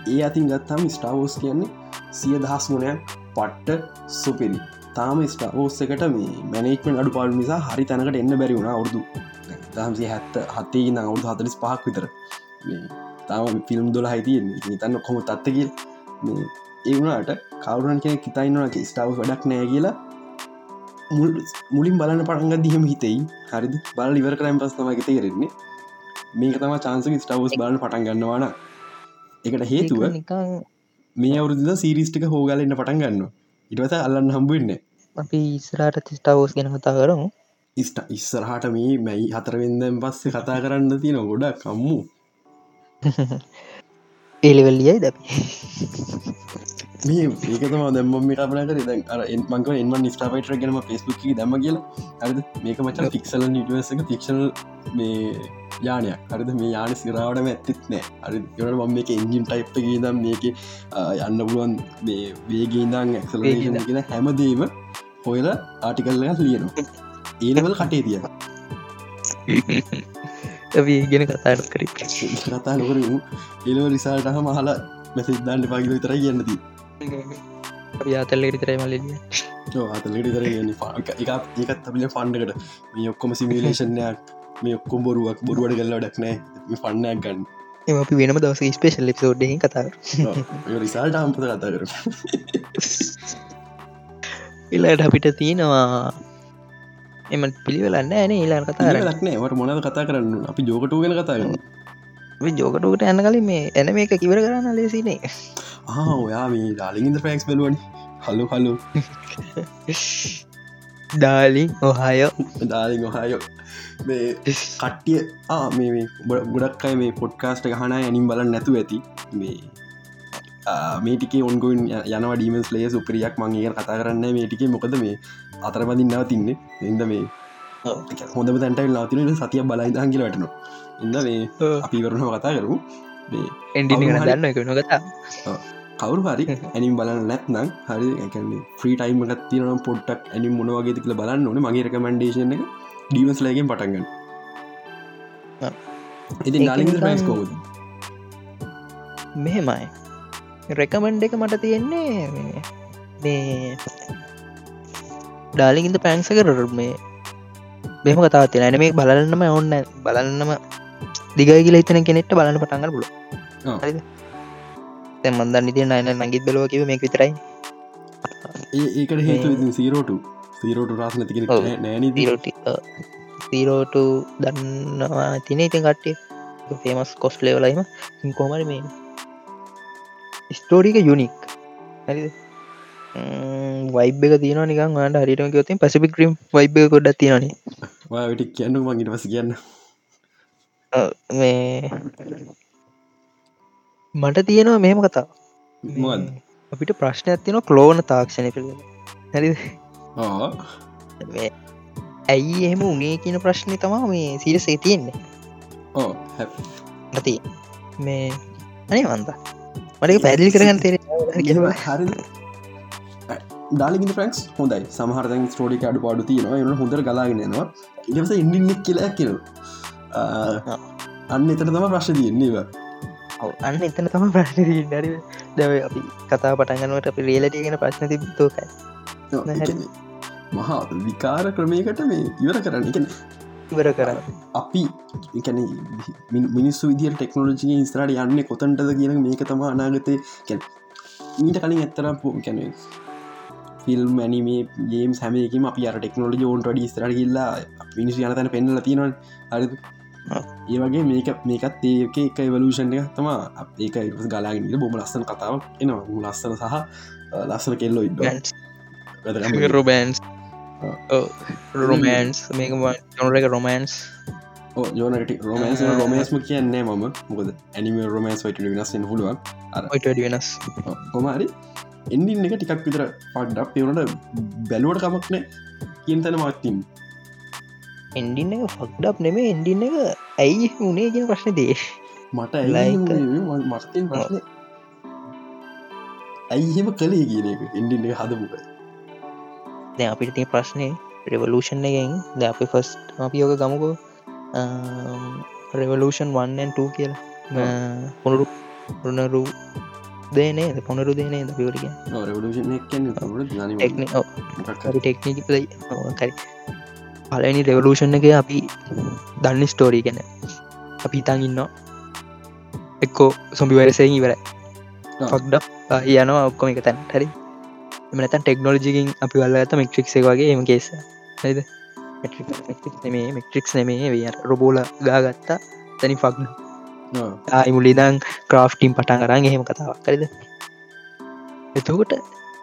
Speaker 1: ඒ අතින් ගත්තාම ස්ටාවෝස් කියන්නේ සිය දහස් මොනයක් පට්ට සුපිරි. තාම ස්ටාවෝස් එකට මේ මැනේක්මෙන් අඩු පාලු නිසා හරි තැනකට එන්න බැරි වුණ අවුදු දහම්සි හැත්ත හත්තේ අවුදු හතලිස් පහක් විතර. තාම ෆිල්ම් දොල හිතියෙන් තන්න කොම තත්තකිල් ඒ වුණට කවරුන් කිය කිතයින්නක ස්ටාව වැඩක් නෑ කියලා මුලින් බලන්න පටන්ග දිහම හිතෙයි. හරි බල ඉවර කරම් පස් තමයික තේරෙන්නේ. මේක තම චාන්සක ස්ටවස් බලන්න පටන් ගන්නවාන එකට හේතුව මේ අවුරුද සීරිස්ටික හෝගලන්න පටන් ගන්න ඉටවත අල්ලන්න හම්බුවෙන්න
Speaker 2: අපි ඉස්රාට ස්ටවස් ගැන කතා කරමු.
Speaker 1: ඉස්ට ඉස්සරහට මේ මැයි හතරවෙදම් පස්සේ කතා කරන්න තියෙන ගොඩ කම්මු
Speaker 2: ඒලිවල්ලියයි ද
Speaker 1: ඒකතම දැම්ම මේ කපන කර. මංක එන්ම නිස්ටාපයිට ගෙනම ෆෙස්බුක් දම කියල. හරිද? මේක මචන් ෆික්සල නිටසක ෆික්ෂනල් මේ යානයක්. හරිද? මේ යාන සිරාවටම ඇත්තෙත් නෑ. හරි? ගන මම මේක එන්ජින් ටයිප් ගේදම් මේක යන්න පුළුවන් වේගේදං ඇක්සල කියෙන හැමදීම හොයල ආටිකල්ලයක් ලියනවා. ඒනවල කටේ
Speaker 2: තිය ගෙන කතාට කර
Speaker 1: කතා නොකරමු. ඒලව රිසාල්ටහ මහලා මැසිද්ධාන්ට පගිල විතර කියන්නදී
Speaker 2: යාතල්ලෙට තරයි මල්ලිය
Speaker 1: ආතලට තර එක ඒකත් අපිල ෆන්ඩකට මේ ඔක්කොම සිමිලේෂන්යක් මේ ඔක්කොම් බොරුවක් බොරුවට කල්ලා ඩක් නෑ ෆන්නයක් ගන්න.
Speaker 2: එම අපි වෙනම දවස ස්පේශල් ලිප්සෝඩ්ඩ කතා
Speaker 1: රිසාල්ට අම්පත කතා කර
Speaker 2: එලාට අපිට තියෙනවා එම පිළිවෙලන්න ඇන ඒලාට කතා
Speaker 1: ලක්නෑ වට මොනද කතා කරන්න අපි ජෝකටු ගෙන කතා කරන්න
Speaker 2: ජෝකටුකට ඇන්න කලින් මේ එන මේක කිවර කරන්න ලෙසිනේ
Speaker 1: ආ ඔයා මේ ඩාලිගින්ද පැක්ස් බලුවන්. හල්ලු හල්ලු
Speaker 2: ඩාලින් ඔහයෝ.
Speaker 1: ඩාලින් ඔහයෝ. මේ කට්ටිය මේ ගොඩක් අයි මේ පොඩ්කාස්ට ගහන ඇනිම් බලන්න නැතු ඇති. මේ මේටික ඔන්ගුවන් යන ඩීමස් ලේ සුපරියක් මංගේ කතා කරන්න මේටික මොකද මේ අතරපදින් නව තින්න එද මේ හොඳ තැන්ටයි ලාතින සතිය බලයි දහගල වැටන ඉද මේ අපි වරණ කතා කරු
Speaker 2: එඩි දන්න එක නොකතා
Speaker 1: කවරු හරි ඇනිම් බලන්න නැත්නම් හරි එකන්නේ ්‍රී ටයිම එකත් තියනම් පොට්ටක් ඇනිම් මොනවගේ තිකල බලන්න ඕන. මගේ රකමන්ඩේෂන එක ඩීවස් ලෑගෙන් පටන්ගන්න ඉති ප්‍රයිස් කෝද
Speaker 2: මෙහෙමයි. රෙකමන්ඩ එක මට තියෙන්නේ මේ ඩාලිගින්ද පැන්ස කර මේ මෙම කතා තින ඇන මේ බලන්නම ඔන්න බලන්නම දිගයි කියලා හිතන කෙනෙට බලන්න පටන්ග පුල මන්දන්න ඉති අයන නගිත් බලව කිව මේ විතරයි.
Speaker 1: ඒකට හේතු සීරෝටු සීරෝටු රාස් නැතික නෑන
Speaker 2: දීරෝට සීරෝට දන්නවා තින ඉතින් කට්ටිය. ෆේමස් කොස් ලේවලයිම කොමරි මේ ස්ටෝරික යුනික් හරි වයිබ් එක තියෙන නිකන් වාට හරිටම ගොතින් පසිපි ක්‍රීම් වයිබ් කොඩ තියෙනන
Speaker 1: වාට කියන්න මගට පස කියන්න
Speaker 2: මේ මට තියෙනවා මෙහෙම කතා? අපිට ප්‍රශ්නයක් තියෙන කලෝන තාක්ෂණය පිළ හැරි. ඇයි එහෙම උනේ කියන ප්‍රශ්නය තමා මේ සිරසේ තියෙන්නේ. ඇති මේ අනේ වන්ද මට පැදිලි කරගන්න තේර
Speaker 1: හරි ඩාලිගි ෆ්‍රක්ස් හොඳයි. සමහරතන් ස්ටෝඩි අඩු පාඩු තියෙනවා. එන හොඳර ගලාගෙනනවා ඉටස ඉන්ඩින්නෙක් කියලා කියනු අන්න එතන තම ප්‍රශ්න තියෙන්නේවා
Speaker 2: අන්න එතන තම ප්‍රශ්න ඩ දැව අපි කතා පටන්ගන්නවට අපි රේලටියගෙන ප්‍රශ්න තිබතෝකයි.
Speaker 1: මහා විකාර ක්‍රමයකට මේ ඉවර කරන්න. එක
Speaker 2: ඉවර කරන්න.
Speaker 1: අපි එකන මිනිස්සු විදිර ටෙක්නෝලජි ස්රට යන්න කොතන්ටද කියන මේක තම අනාගතය මීට කලින් ඇත්තරම් කැන ෆිල්ම් ඇනිමේ ගේම් හැමයකම අපි අර ටෙක්නෝලජි ඕන්ට ඩි ස්රට කිල්ලා මිනිස් යනතන පෙන්නල තියෙනවා හරි ඒ වගේ මේක මේකත් ඒක එක එවලූෂන් එක තම ඒක ඉ ගලාගෙන බොම ලස්සන කතාව එනවා. ලස්සන සහ ලස්සන කෙල්ලෝ ඉඩ
Speaker 2: රොබන්ස් රොමන්ස් මේක නොර එක රොමන්ස්
Speaker 1: ජෝනට රොමන්ස් රොමන්ස්ම කියන්නේ මම? මොකද ඇනිම රොමන්ස් වයිට වෙනස්සෙන් හුළුවන්
Speaker 2: ඔයිට වෙනස්.
Speaker 1: කොමරි එන්ඩින් එක ටිකක් විතර පඩ්ඩක්. පවුණට බැලුවට කමක්නෑ කියන තැන මත්තින්
Speaker 2: එන්ඩින්න එක ෆක්ඩප් නෙමේ එන්ඩින්න එක ඇයි උනේ කියන ප්‍රශ්න දේශ
Speaker 1: මට මර්තින් ප්‍රශ්න ඇයිහෙම කළේ කියන එක ඉන්ඩින්න එක හදපුක
Speaker 2: දැ අපිට තිය ප්‍රශ්නය රෙවලූෂන් එකෙන් ද අපි ෆස් අපි යෝක ගමුකෝ රෙවලූෂන් වන්නන් 2 කියලා. පොනරු රුණරු දේනේ පොනරු දේනේ ද පිවරික ටෙක්නි පලනි රෙවලූෂන් එක අපි දන්න ස්ටෝරී ගැන. අපි ඉතන් ඉන්න එක්කෝ සොම්බි වරසයෙන් ඉවර ෆක්ඩ යනවා ඔක්කොම එක තැන් හරි? එමනතන් ටෙක්නෝලජිකින් අපි වල්ල ඇත මෙක්ට්‍රික් වගේ එම කේස හයිද මේ මෙක්ට්‍රික්ස් නෙමේ විය රොබෝල ගාගත්තා. තැනි ෆක්න ආයිමුලිදං ක්‍රාෆ්ටිම් පටන් කරන්න එහෙම කතාවක්. කරද එතකොට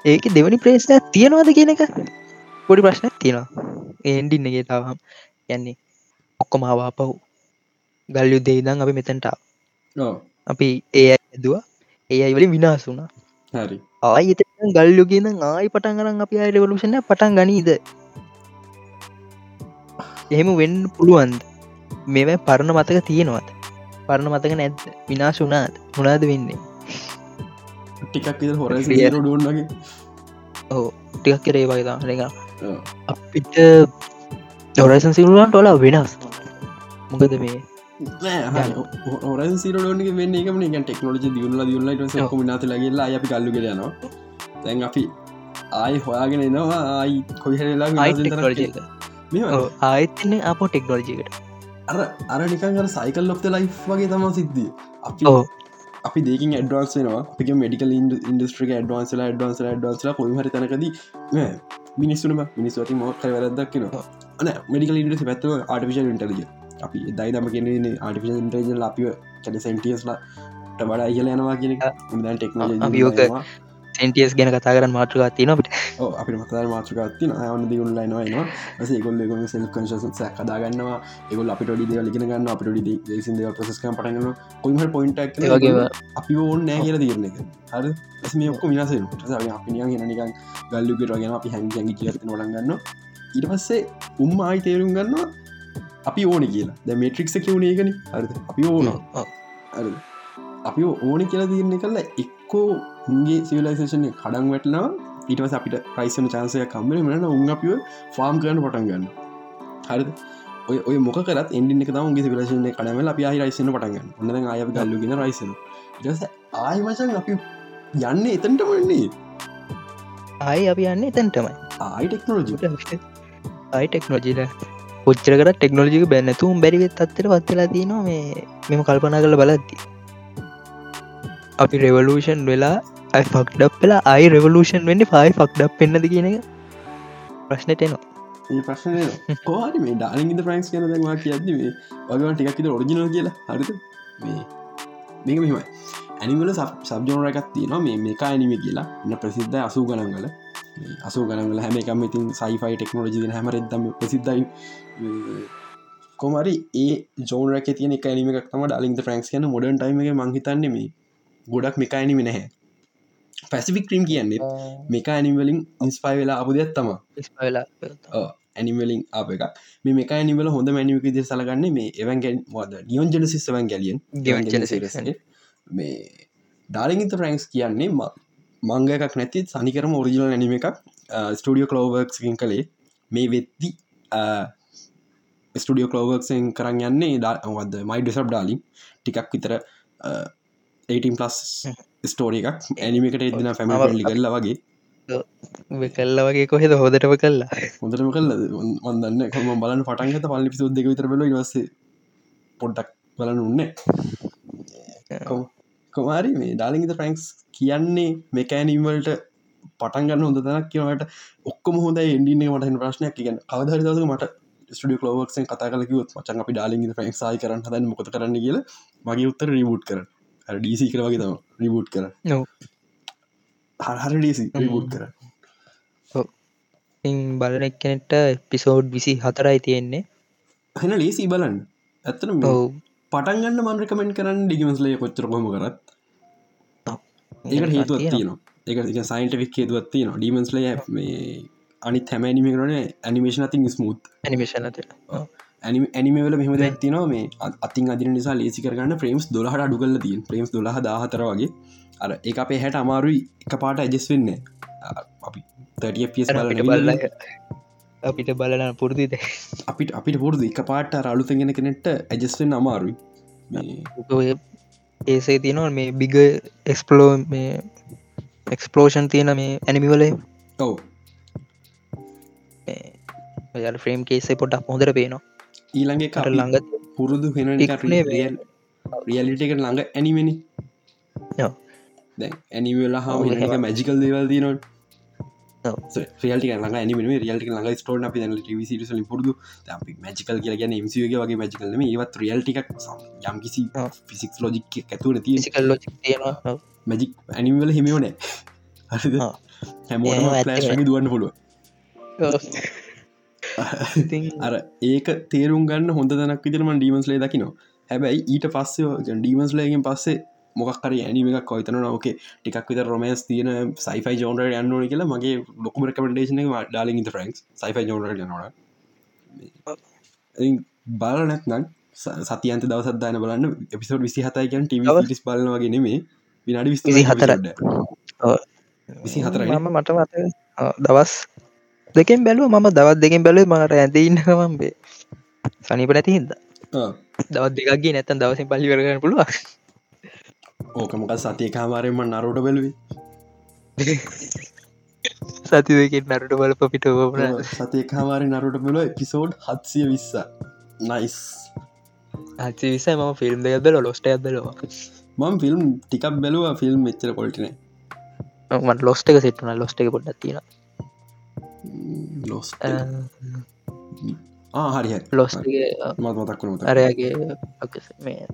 Speaker 2: ඒක දෙවනි ප්‍රේස්නයක් තියෙනවාද කියන එක? පොඩි ප්‍රශ්නයක් තියෙනවා ඒන්ඩින්නගේ තාවම් යන්නේ ඔක්කොම ආවා පහු ගල් යුද්ධේදං අපි මෙතැන්ටාව අපි ඒ ඇදවා ඒ අයි වලින් විනාස් වුනා
Speaker 1: හරි.
Speaker 2: ආය ගල්ලු කියන ආයි පටන් කරන්න අපි අයි රවලුෂණ පටන් ගනීද? එහෙම වෙන්න පුළුවන්ද? මෙවැ පරණ මතක තියෙනවාද? පරණ මතක නැද්ද? විනාශ වනාත් මොනාද වෙන්නේ?
Speaker 1: ටිකක් හොර. ඩුවන්ගේ
Speaker 2: ඕ ටිකක් කරේ වගේ තාරක අපිට දොරසන් සිරුලන්ට ඔලා වෙනස්. මොකද මේ?
Speaker 1: හොරන් සිරඩෝනක වෙන්න එකම එක ටෙක්නෝජි දියුල්ල දියුල්ලට කොම නාත ලගේලා අපි කල්ලු කරයනවා තැන් අපි ආයි හොයාගෙන එනවා. ආයි කොයිහරලා
Speaker 2: ආයතන අප ටෙක්නෝජිකට
Speaker 1: අර අර නිකන් සයිකල් ලොක්ත ලයි් වගේ තම සිද්ධිය. අපි අපි දෙකින් ඩවන්ස් වෙනවා. අපි මෙඩිකල් ඉන්ඩස්ට්‍රික ඩවන්සලා ඩවන්සල ඩවන්සල කොයි හරි තනකද මිනිස්සුනම මිනිස්වති මොක්ක වැරදක්නවා අන මෙඩිකල් ඉන්ඩස් පැත්ව ආටිිෂල් ඉන්ටලිය අපි දයි දම කියන ආටිිෂල් ඉන්ටජල් අපිව කැන සෙන්ටියස්ලා වඩා ඉහල යනවා කියන දන්
Speaker 2: ඕක
Speaker 1: ටෙක්නෝජ
Speaker 2: සෙන්ටියස් ගැන කතා කරන්න මාට්‍රකා තියනට
Speaker 1: අපි මතර මාත්‍රකත්ති අයවන්න දිගුල්ල නවා ස ගොල්ල ගො සෙල් කන්ශස කදාගන්නවා එගොල් අපි ොඩි දෙව ලිගෙන ගන්න අපි ොඩි සිද ප්‍රසස්ක පටගන්න කොයිම පොයින්ට
Speaker 2: වගේ
Speaker 1: අපි ඕන්න නෑ කියල තිරන එක හර? මේ ඔක්ක මිනස අපි නිකන් නිකන් ගල්ලුකට ගෙන අපි හැන් හැඟි කියත නොලගන්න ඊට පස්සේ උම් ආයි තේරුම් ගන්නවා අපි ඕන කියලා. ද මේට්‍රික්ස කිවුණේ ගනි හරි අපි ඕන. හරි අපි ඕන කියලා තිරන්නේ කල්ලා එක්කෝ උන්ගේ සිවිලයිසේෂන කඩන් වැටනවා ඊටවස අපිට ප්‍රයිසන චාන්සය කම්බල මන උන් අපිව ෆාම් කරන පටන් ගන්න හරි ඔය ඔය මොක කරත් එන්ඩි එක උන්ගේ සිවිලේෂන කඩමල අපි ආහි රයිසන පටන්ගන්න ඔන්න අය ගල්ලුගෙන රයිසන ඉටස ආයි මචන් අපි යන්න එතන්ට වන්නේ
Speaker 2: ආයි අපි යන්න එතැන්ටමයි.
Speaker 1: ආයි ටෙක්නෝජි
Speaker 2: ආයි ටෙක්නෝජීල පොච්චරකට ටෙක්නෝජික බැන්නතුම් බැරිවෙත් අත්තර පත්වෙලා තිනවා මේ මෙම කල්පනා කල බලද්දි. අපි රෙවලූෂන් වෙලා අයි ෆක්ඩක් වෙලා අයි රෙවලූෂන් වෙන්න පයි ෆක්ඩක් පෙන්න්නද කියන එක? ප්‍රශ්නට එනවා.
Speaker 1: ඒ ප්‍රශ්නය කෝහරි මේ ඩාලින්ගද ප්‍රයින්ස් කියන දැවා කියද මේ වගවන් ටිකක්කිත ඔරිජිනල් කියලා. හරිත මේ මෙමයි ඇනිවල සබ්ජෝන එකක් තියෙනවා. මේ මේකා ඇනිම කියලා. එන්න ප්‍රසිද්ධ අසූ ගනන්ගල අසු ගනල හැම එකම ඉතින් සයිෆයි ටෙක්නෝජි හැමරදම ප්‍රසිද්ධයි. කොමරි ඒ ජෝනරක තියන එක නිම එකක්ම ඩලින්ද ෆ්‍රන්ක්ස් කියන මොඩන් ටයිම එක මංහිතන්නෙම ගොඩක් මෙකානිම නැහැ පැසිෆික් ක්‍රීම් කියන්නේ මේකා ඇනිවලින් ඉන්ස්පයි වෙලා අපපු දෙයක් තම
Speaker 2: වෙලා
Speaker 1: ඇනිවලින් අප එක මේ මේක ඇනිවල හොඳ මැනිික ද සලගන්න මේ එවන්ගැන් වද නියෝන් ජනසිස්වන් ගැලියන් මේ ඩාලිගිත ෆ්‍රන්ක්ස් කියන්නේ මංග එකක් නැති සනිකරම ඔරිජිනල් ඇනිම එකක්. ස්ටඩියෝ කලෝවර්ක්කින් කළේ. මේ වෙත්ති ස්ටඩියෝ කලෝවර්ක්ෙන් කරන්න යන්නේ දාවද මයි ඩිසබ් ඩාලින් ටිකක් විතර 18 පලස් ස්ටෝරිය එකක්. ඇනිමිකට එදදින ෆැමිලි කරල වගේ.
Speaker 2: කල්ල වගේ කොහෙද හෝදටම කල්ලා
Speaker 1: හොඳටම කල්ල වදන්න කම බලන්න පටන්ගත පල්ලි පිසුද් දෙක විතර බල වස පොඩ්ඩක් බලන්න උන්නේ කොමාරි මේ ඩාලිගත ෆ්‍රන්ක්ස් කියන්නේ මෙකෑනීමවලට පටන්ගන්න හොඳ තනක් කියවට ඔක්කොම හොඳ එන්ඩින්නේ මට ප්‍රශ්නයක්. කියන්න කවදහරි දස මට ස්ටිය ලෝවක්ෙන් කතා කලකිවත් මචන් අපි ඩාලිග ෆ්‍රන්ක් සයි කරන්න හදන්න මොත කරන්න කියල මගේ උත්තර රිබුට් කර ඩීසි කර වගේ තම රිබුට් කර හරහර ඩීසි රිබුට් කර.
Speaker 2: බලන එක්කනෙට පිසෝඩ් විසි හතරයි තියෙන්නේ
Speaker 1: හැන ලේසි බලන්න. ඇත්තන පටන්ගන්න මන්රකමෙන්ට කරන්න ඩිගමස්ලය කොච්චර කොම කරත්. ඒකට හේතුවත් තියනවා. එක සයින්ටවික් හේතුවත් තියනවා. ඩීමන්ස්ලය මේ අනි හැම ඇනිම කරන ඇනිමේෂන් අතින් ස්මුත්
Speaker 2: ඇනිමේෂන්
Speaker 1: ඇනිමවල මෙහම ඇතිනවා මේ අතින් අදින නිසා ලේසි කරගන්න ප්‍රේම්ස් දොලහට අඩුගල තිය ප්‍රේම්ස් දොලහ දාහතර වගේ. අර ඒ අපේ හැට අමාරුයි. එක පාට ඇජෙස් වෙන්න අපි තටිය
Speaker 2: බල අපිට බලන පුරදිද
Speaker 1: අපිට අපිට පුරදු. එක පාට අලුතගෙන කෙනෙට ඇජස්වෙන් අමාරුයි.
Speaker 2: ඒසේ තියනවා මේ බිග එක්ස්පලෝ මේ එක්ස්පලෝෂන් තියෙන මේ ඇනිමිවලේ
Speaker 1: ඔව.
Speaker 2: ෆ්‍රේම් කේසේ පොඩක් හොඳර පේනවා
Speaker 1: ඊළඟ කර ළඟ පුරුදු හෙන රියලිට එක ළඟ ඇනිමනි ඇනිවෙලා හා මැජිකල් දේවල් දීනොට රියල්ට ළඟ ඇනිම රියල්ට ළඟ ස්ටෝන අපි ටවිසිටල පුරදු. අපි මැජිකල් කියලා ගැන මසිගේ වගේ මැජිකල්ම ඒවත් රියල්ටික් යම් කිසි ෆිසික් ලෝජික් ඇතුර
Speaker 2: තිකල් ලෝජික් තියෙනවා.
Speaker 1: මැජික් ඇනිවල හිමියෝනෑ ලෑශගේ දුවන්න පුළුව අර ඒක තේරුම් ගන්න හොඳ දනක් විතරම ඩීමන්ස්ලේ දකිනවා. හැබැයි ඊට පස්සේ ඩීමන්ස්ලේගෙන් පස්සේ මොක්කර ඇනිම එකක් කොයිතන ඕකේ ටිකක් විත රොමස් තියන සයිෆයි ජෝන්ට යන්නන කියලා මගේ ලොකුම රකමඩේශන ඩාලින් ෆරන්ක් සයිෆයි ජෝට නොට බල නැත්නම් සතියන්ත දවසත්දාන බලන්න. එපිසෝඩ් විසි හතයිකන් ටව ස් බලන වගේ නෙමේ විනාඩි විස්ති
Speaker 2: හතර
Speaker 1: විසි හතර
Speaker 2: මම මට මත දවස් දෙකෙන් බැලුව මම දවත් දෙකෙන් බැලුව මට ඇදඉන්නකමම්බේ සනිප නැති හිද දවත් දෙකක්ගේ නැතන් දවසින් පල්ලි කරගන්න පුළුව
Speaker 1: ඕකමක සතිය කාමාරයම නරුට බැලුවේ?
Speaker 2: සති දෙකින් නරුට බලප පිට
Speaker 1: සතිය කාමාරය නරුට බෙලෝ එපිසෝඩ් හත්සිය විස්ස නයිස්
Speaker 2: අචි විසයි ම ෆිල්ම් දෙයක් බැල ලොස්ට ඇදලවා
Speaker 1: මම ෆිල්ම් ටිකක් බැලුව ෆිල්ම් මෙච්චර කොල්ටින
Speaker 2: මට ලොස්ට එක සිට්න ලොස්ට එක පොඩ්ඩ තියෙන
Speaker 1: ලොස් හරි
Speaker 2: ලොස්
Speaker 1: මත් මතක්කන
Speaker 2: අරයාගේ මේ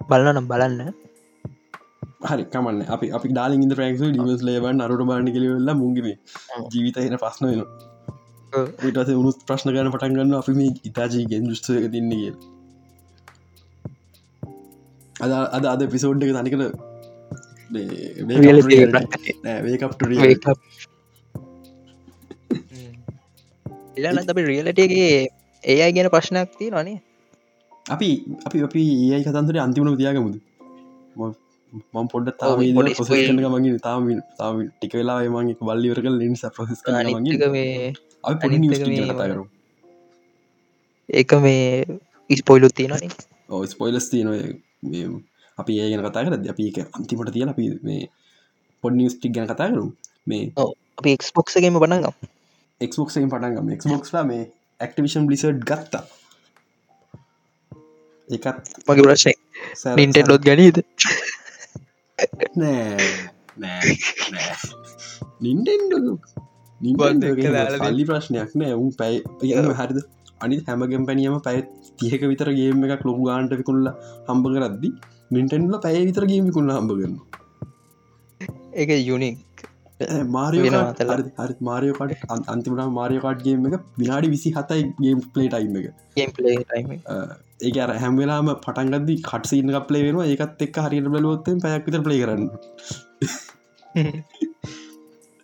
Speaker 2: බලන්න නම් බලන්න
Speaker 1: හරි කමන්න අපි අපි ඩාලින් ඉද ප්‍රක්ෂ ඩිමස් ලේවන් අරුට බාණි කලවෙල්ල මුගිේ ජීවිත එන ප්‍රශ්න වෙන ටස උනුත් ප්‍රශ්න ගන පටන් ගන්න අපි මේ ඉතාජී ගෙන් දෘෂ්ටක තින්නේ අද අද අද පිසෝඩ් එක
Speaker 2: එලාන්න අපි රියලටගේ ඒ අයි ගැන ප්‍රශ්නයක් තිය නනේ
Speaker 1: අපි අපි අපි ඒයි කතන්තර අන්තිමන තියාගමුද? මම පොඩ තාම මගේ තාම තාම ටික වෙලා මගේ බල්ලිවර කල ලින්ස ප්‍රසෙස් කර
Speaker 2: ඒක මේ ඉස්පොයිලුත් තියෙනන
Speaker 1: ඕ ස්පොයිලස් තියන අපි ඒ ගැන කතා කරද අපි එක අන්තිමට තියල අපි මේ පොඩ් නිස්ටික් ගැන කතා කරු මේ
Speaker 2: අපි එක්ස්බොක්සගේම පටන්ගම්
Speaker 1: එක්බොක්සෙන් පටන්ගම එක්බොක්ස්ලා මේ ඇක්ටිවිෂන් බ්ලිසඩ් ගත්තා. එකත්
Speaker 2: මගේ ප්‍රශ්නය නින්ටෙන් ලොත් ගැනීද?
Speaker 1: නෑ. නෑ. නින්ටෙන්ඩ සල්ලි ප්‍රශ්නයක් නෑ. උන් පැයි හරිද? අනි හැමගෙන් පැනියම පැයි තියක විතර ගේම එකක් ලොකු ගාන්ට විකුල්ල හම්බ කරද්දි නින්ටෙන්ල පැය විතර ගේමිකුල්ල හම්බ කරන්න
Speaker 2: එක යුනික්
Speaker 1: මාරිය
Speaker 2: වෙනවා තල.
Speaker 1: හරි මාරියකට අන්තිමට මාරියකාට්ගේම එක විනාඩි විසි හතයි ගේම් පලේ ටයිම් එක. ඒක අර හැම්වෙලාම පටන්ගද කටසින්න පලේ වෙන ඒකත් එක් හරියට බලොත්තෙන් පැයක් විතර පලේ කරන්න.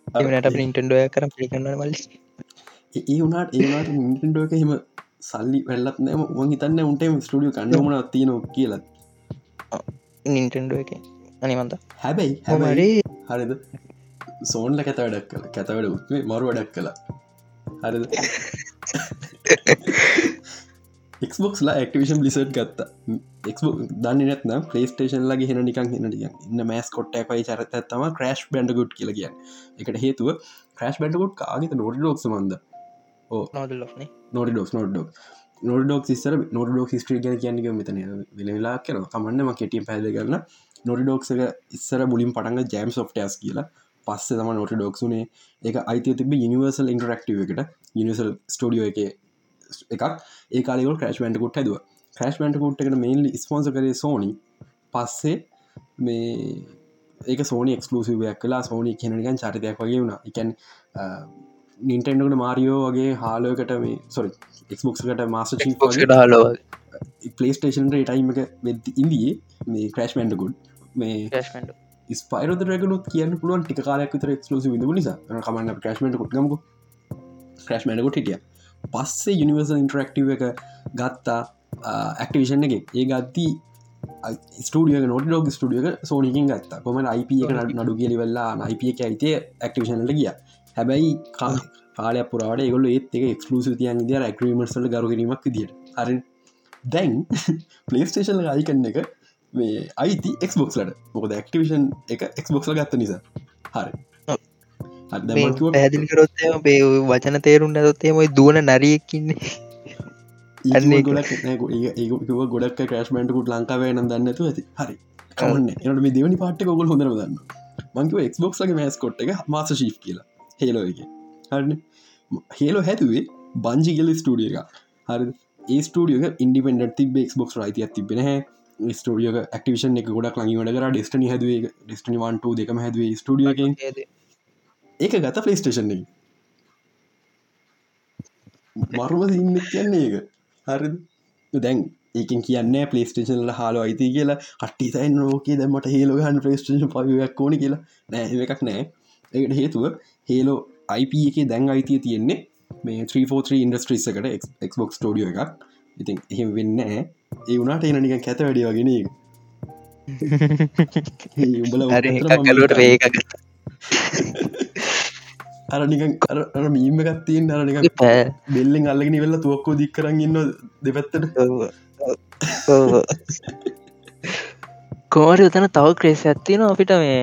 Speaker 2: එමනට පින්ටන්ඩෝය කරම් පලි කන්න මල්ලි.
Speaker 1: ඒ වුණට ඒවාට නිටඩෝ එක හිම සල්ලි වැල්ලත් නෑම උන් හිතන්න උන්ටම ස්ටඩිය කන්නමන තියනො කියලා.
Speaker 2: නින්ටන්ඩෝ එක. අනිමන්ත
Speaker 1: හැබැයි හැබැයි
Speaker 2: හමරි
Speaker 1: හරිද සෝන්ල කැත වැඩක් කළ. කැතවැඩ උත්ේ මරු වැඩක් කලා හරිද? එක්බොක්ස්ලා ඇක්ටිවිෂන් බ්ලිසට් ගත්ත. එක්බොක් දන්න නැත්න පලේස්ටේෂන් ලගේ හෙන නිකන් හෙනටිය ඉන්න මෑස් කොට්ටයි චරත තම ක්‍රශ් බැන්ඩ ගුඩ් කියල කිය එකට හේතුව ක්‍රශ් බැන්ඩගුඩ් කාගත නොඩ ලෝක් සමන්ද නොඩ ඩෝක් නොඩ ඩෝක් නොඩ ඩෝක් ස්සර නොඩ ඩෝක් ස්ට්‍රී ගැ කියන්නක මෙතන වෙලලා කර කමන්නම කෙටිය පැද කරන්න නොඩ ඩෝක්සක ඉස්සර මුලින් පටන්ග ජෑම් සොෆ්ටස් කියලා පස්ස තම නොට ඩොක්සුනේ එක අයිති තිබ යනිවර්සල් ඉන්ටරක්ටව එකට. යනිවර්සල් ස්ටඩියෝ එක එකක්. ඒ කාලෙකල් ක්‍රශ් වැන්ටකුට් හැදුව. ක්‍රශ් වැන්ටකුට් එකට මේන්ලි ස්පොන්ස කරේ සෝනි පස්සේ මේ ඒක සෝනි එක්ස්කලසිවයක් කලා සෝනි කෙනනිකන් චරිතයක් වගේ වුණ. එකැන් නින්ටෙන්ඩකට මාරියෝ වගේ හාලෝකට මේ සොරි එක්බොක්කට මාස
Speaker 2: ක්ට හලෝ
Speaker 1: පලේස්ටේෂන් ටයිම එක වෙද ඉන්දියේ මේ ක්‍රශ් මැන්ඩකුඩ් මේ ස්පයිරද රගලුත් කියන්න පුළුවන් ටික කාලයක් විතර එක්ලෝසි විඳ නිසා. කමන්න ක්‍රශ්මට කුට්ගමක ක්‍රශ්මටකුට හිටිය. පස්සේ යනිවර්සල් ඉන්ටරක්ටව එක ගත්තා ඇක්ටිවිෂන් එක. ඒ ගත්ති ස්ටිය නොට ඩෝග ස්ටියක සෝනිකින් ගත්ත. කොම IP එක නඩු කියලි වෙල්ලා IP එක ඇයිතේ ඇක්ටිවිෂන්ට ගිය. හැබැයි කාලය පුරාට ගොල ඒත් එක එක්ලූසි තියන් දිය ඇක්‍රීමර්සල ගරුගරීමක් දිට හරි. දැන් පලේස්ටේෂන් අයි කන්න එක මේ අයිති එක්බොක්ලට මොකද ඇක්ටිවිෂන් එක එක්බොක්ල ගත්ත නිසා. හරි.
Speaker 2: පැදිලි කරොත්තම පේ වචන තේරුම් නැතොත්තේමයි දුවන නරියක්කින්නේ
Speaker 1: ගොඩක් ක්‍රශ්මටකුට ලංකාවේ නම් දන්නතු ඇති. හරි. කවන්න එනට මේ දෙවනි පාට්ට ගොල් හොඳර දන්න මංකව එක්බොක්ගේ මෑස් කොට් එක මාස ශී් කියලා. හෙලෝ එක. හරි හේලෝ හැතුවේ බංජිගල ස්ටඩිය එක හරි ඒ ස්ටඩියක ඉන්ඩිපෙන්ඩ තිබ ක්බොක් රයිතියක් තිබෙන හැ ස්ටඩියක ක්ටිවේෂන් එක ගොඩක් ලඟීමට කර ඩෙස්ටනි හැදුවේ ඩෙස්ටනි වන්ට දෙකම හැදුවේ ස්ටඩියක ඒක ගත පලේස්ටේෂන් එක මරුම ඉන්න කියන්නේ ඒක. හරි දැන් ඒකින් කියන්න පලේස්ටේෂන්ල හාල අයිති කියලා කට්ටි සයි නෝකේ දැමට හේලෝහන් ප්‍රේස්ටේෂන් පයක් ඕන කියලා. නෑ එකක් නෑ. ඒකට හේතුව හේලෝ IP එක දැන් අයිතිය තියෙන්නේ මේ 343 ඉන්ඩස්ට්‍රීස් එකට එක්බොක් ටෝඩියෝ එකක්. ඉතින් එහෙම වෙන්න ඒ වුණට එනනික කැත වැඩිය වගෙන
Speaker 2: උඹල ඒක
Speaker 1: අරනික අර මීම ගත්තියෙන් අරනික බෙල්ලෙන් අල්ලගෙන වෙල්ල තුවක්කෝ දික් කරන්න ඉන්න දෙපැත්තට.
Speaker 2: කෝර උතන තව ක්‍රේස ඇත්තින අපිට මේ.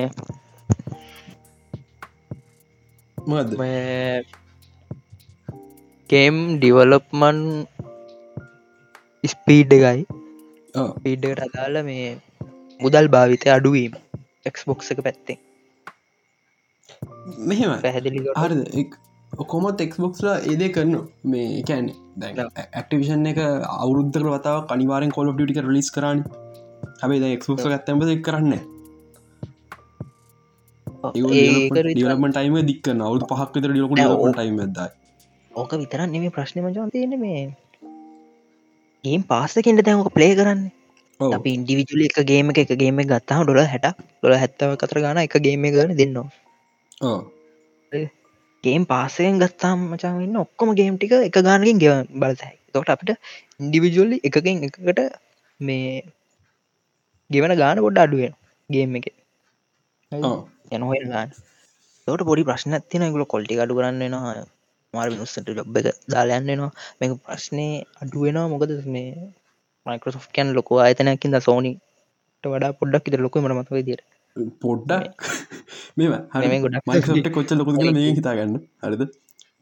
Speaker 2: කේම් ඩිවලොප්මන් ස්පීඩ් එකයි. පීඩ්ඩකට අදාල මේ මුදල් භාවිතය අඩුවීම එක්ස්බොක්ස එක පැත්තේ
Speaker 1: මෙහෙම
Speaker 2: පැහැදිලි
Speaker 1: හරි කොමත් එක්බොක්ස්ලා ඒදේ කරන මේ කෑන ඇක්ටිවිෂන් එක අවුරුද්ධක වතාව කනිවාරෙන් කොල ටික ලිස් කරන්න හැබේ එක්බොක්ස ගත්තැම දෙක් කරන්න ඩියලමට ටයිම දික්ක අවුත් පහක් විතර ඩියලක ඩියලට ටයිම ද
Speaker 2: ඕක විතරන්න නෙම ප්‍රශ්නම ජන් තියෙන මේ ගේම් පාස්සකින්ට දැමක ප්ලේ කරන්න. අපි ඉන්ඩිවිජුල එක ගේම එක ගේම ගත්තාම ඩොල හැට ඩොල හැත්තව කතර ගන එක ගේම කරන දෙන්නවා. ගේම් පාසයෙන් ගත්තාම් මචන් ඉන්න ඔක්කොම ගේම් ටික එක ගානකින් ගෙව බලතයි. තොට අපිට ඉන්ඩිවිජුල්ලි එකකින් එකකට මේ ගෙවන ගාන ගොඩ අඩුවෙන් ගේම් එක. යන හොය ගාන. තවට පොඩි ප්‍රශ්න තින ගුල කොල්ටි අඩු කරන්න නවා මාර විනුස්සට ලොබ් එක දාලයන්නනවා මේක ප්‍රශ්නය අඩුවෙනවා මොකද මේ මයිකරසෝ් කැන් ලොකෝ අයතනයකින්ද සෝනිට වඩා පොඩ්ඩක් ඉතර ලොකු මට මතව දිර
Speaker 1: පොඩ්ඩක්? මෙම මයිකට කොච්ච ලොකු මේ හිතාගන්න. හරිද?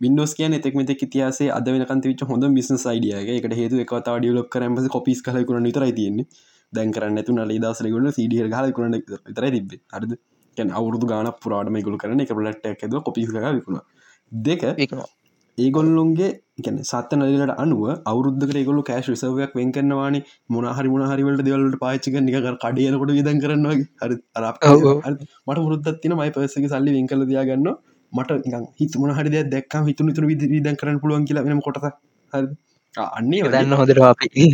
Speaker 1: වින්ඩෝස් කියන එතෙක් මෙතෙක් ඉතියාසේ අද වෙනකන්ත විච හොඳ බිස්නස් අයිඩියගේ එකට හේතු එකතා ඩියලොක් කරම කොපිස් කලකුරන විතරයි තියන්නේ. දැන් කරන්න ඇතු නල දසරගුණ සිඩිය හල කරන විතරයි තිබේ හරිද? කැන අවුරදු ගාන පුරාටම ගුල කරන එක ලට ඇද කොපිස් විකුණ දෙක ඒගොල්ලොන්ගේ ගැන සත්ත නලට අනුව අවුද්ධ ගොලු කෑශ රිසවයක් වෙන් කරනවාන. මොනහරි මොනහරිවලට දෙවලට පාච්චික නික කඩියනකොට විදන් කරනවා හරි මට මුරුද්දත් තින මයි පසක සල්ලි වෙන් කල දයාගන්න මට හිත මොහරි දැක් හිතුන තුර විදි දන් කරන්න පුළුවන් කියලා වෙන කොටස හරි අන්නේ
Speaker 2: දන්න හොදර අපි.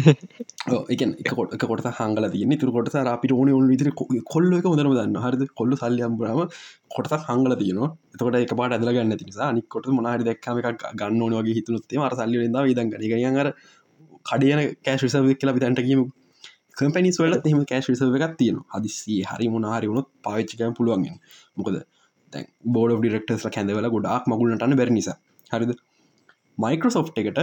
Speaker 1: එක කොට කොට හංගල තියන තුර කොට අපිට ඕන ඔන්න විතර කොල්ල එක හොදරම දන්න හරි කොල්ල සල්ලියම්බරම කොටක් හංගල තියන තකොට එක පාට ඇදල ගන්න තිනිසා නිකොට මොනාහරි දක්කම එකක් ගන්න ඕන වගේ හිතුනොත්තේ මර සල්ලි ද දන් ගනිගර කඩියන කෑශ විසව කියලා විතන්ට කියීම කම්පනිස් වල එම කෑශ විසව එකක් තියෙන හදිසිේ හරි මොනාහරි වුණොත් පාච්චිකයන් පුළුවන්ගෙන මොකද බෝඩ ඩිරෙක්ටස්ල කැඳවල ගොඩක් මගුලටන්න බැරි නිසා. හරිද? මයිකෝසෝෆ් එකට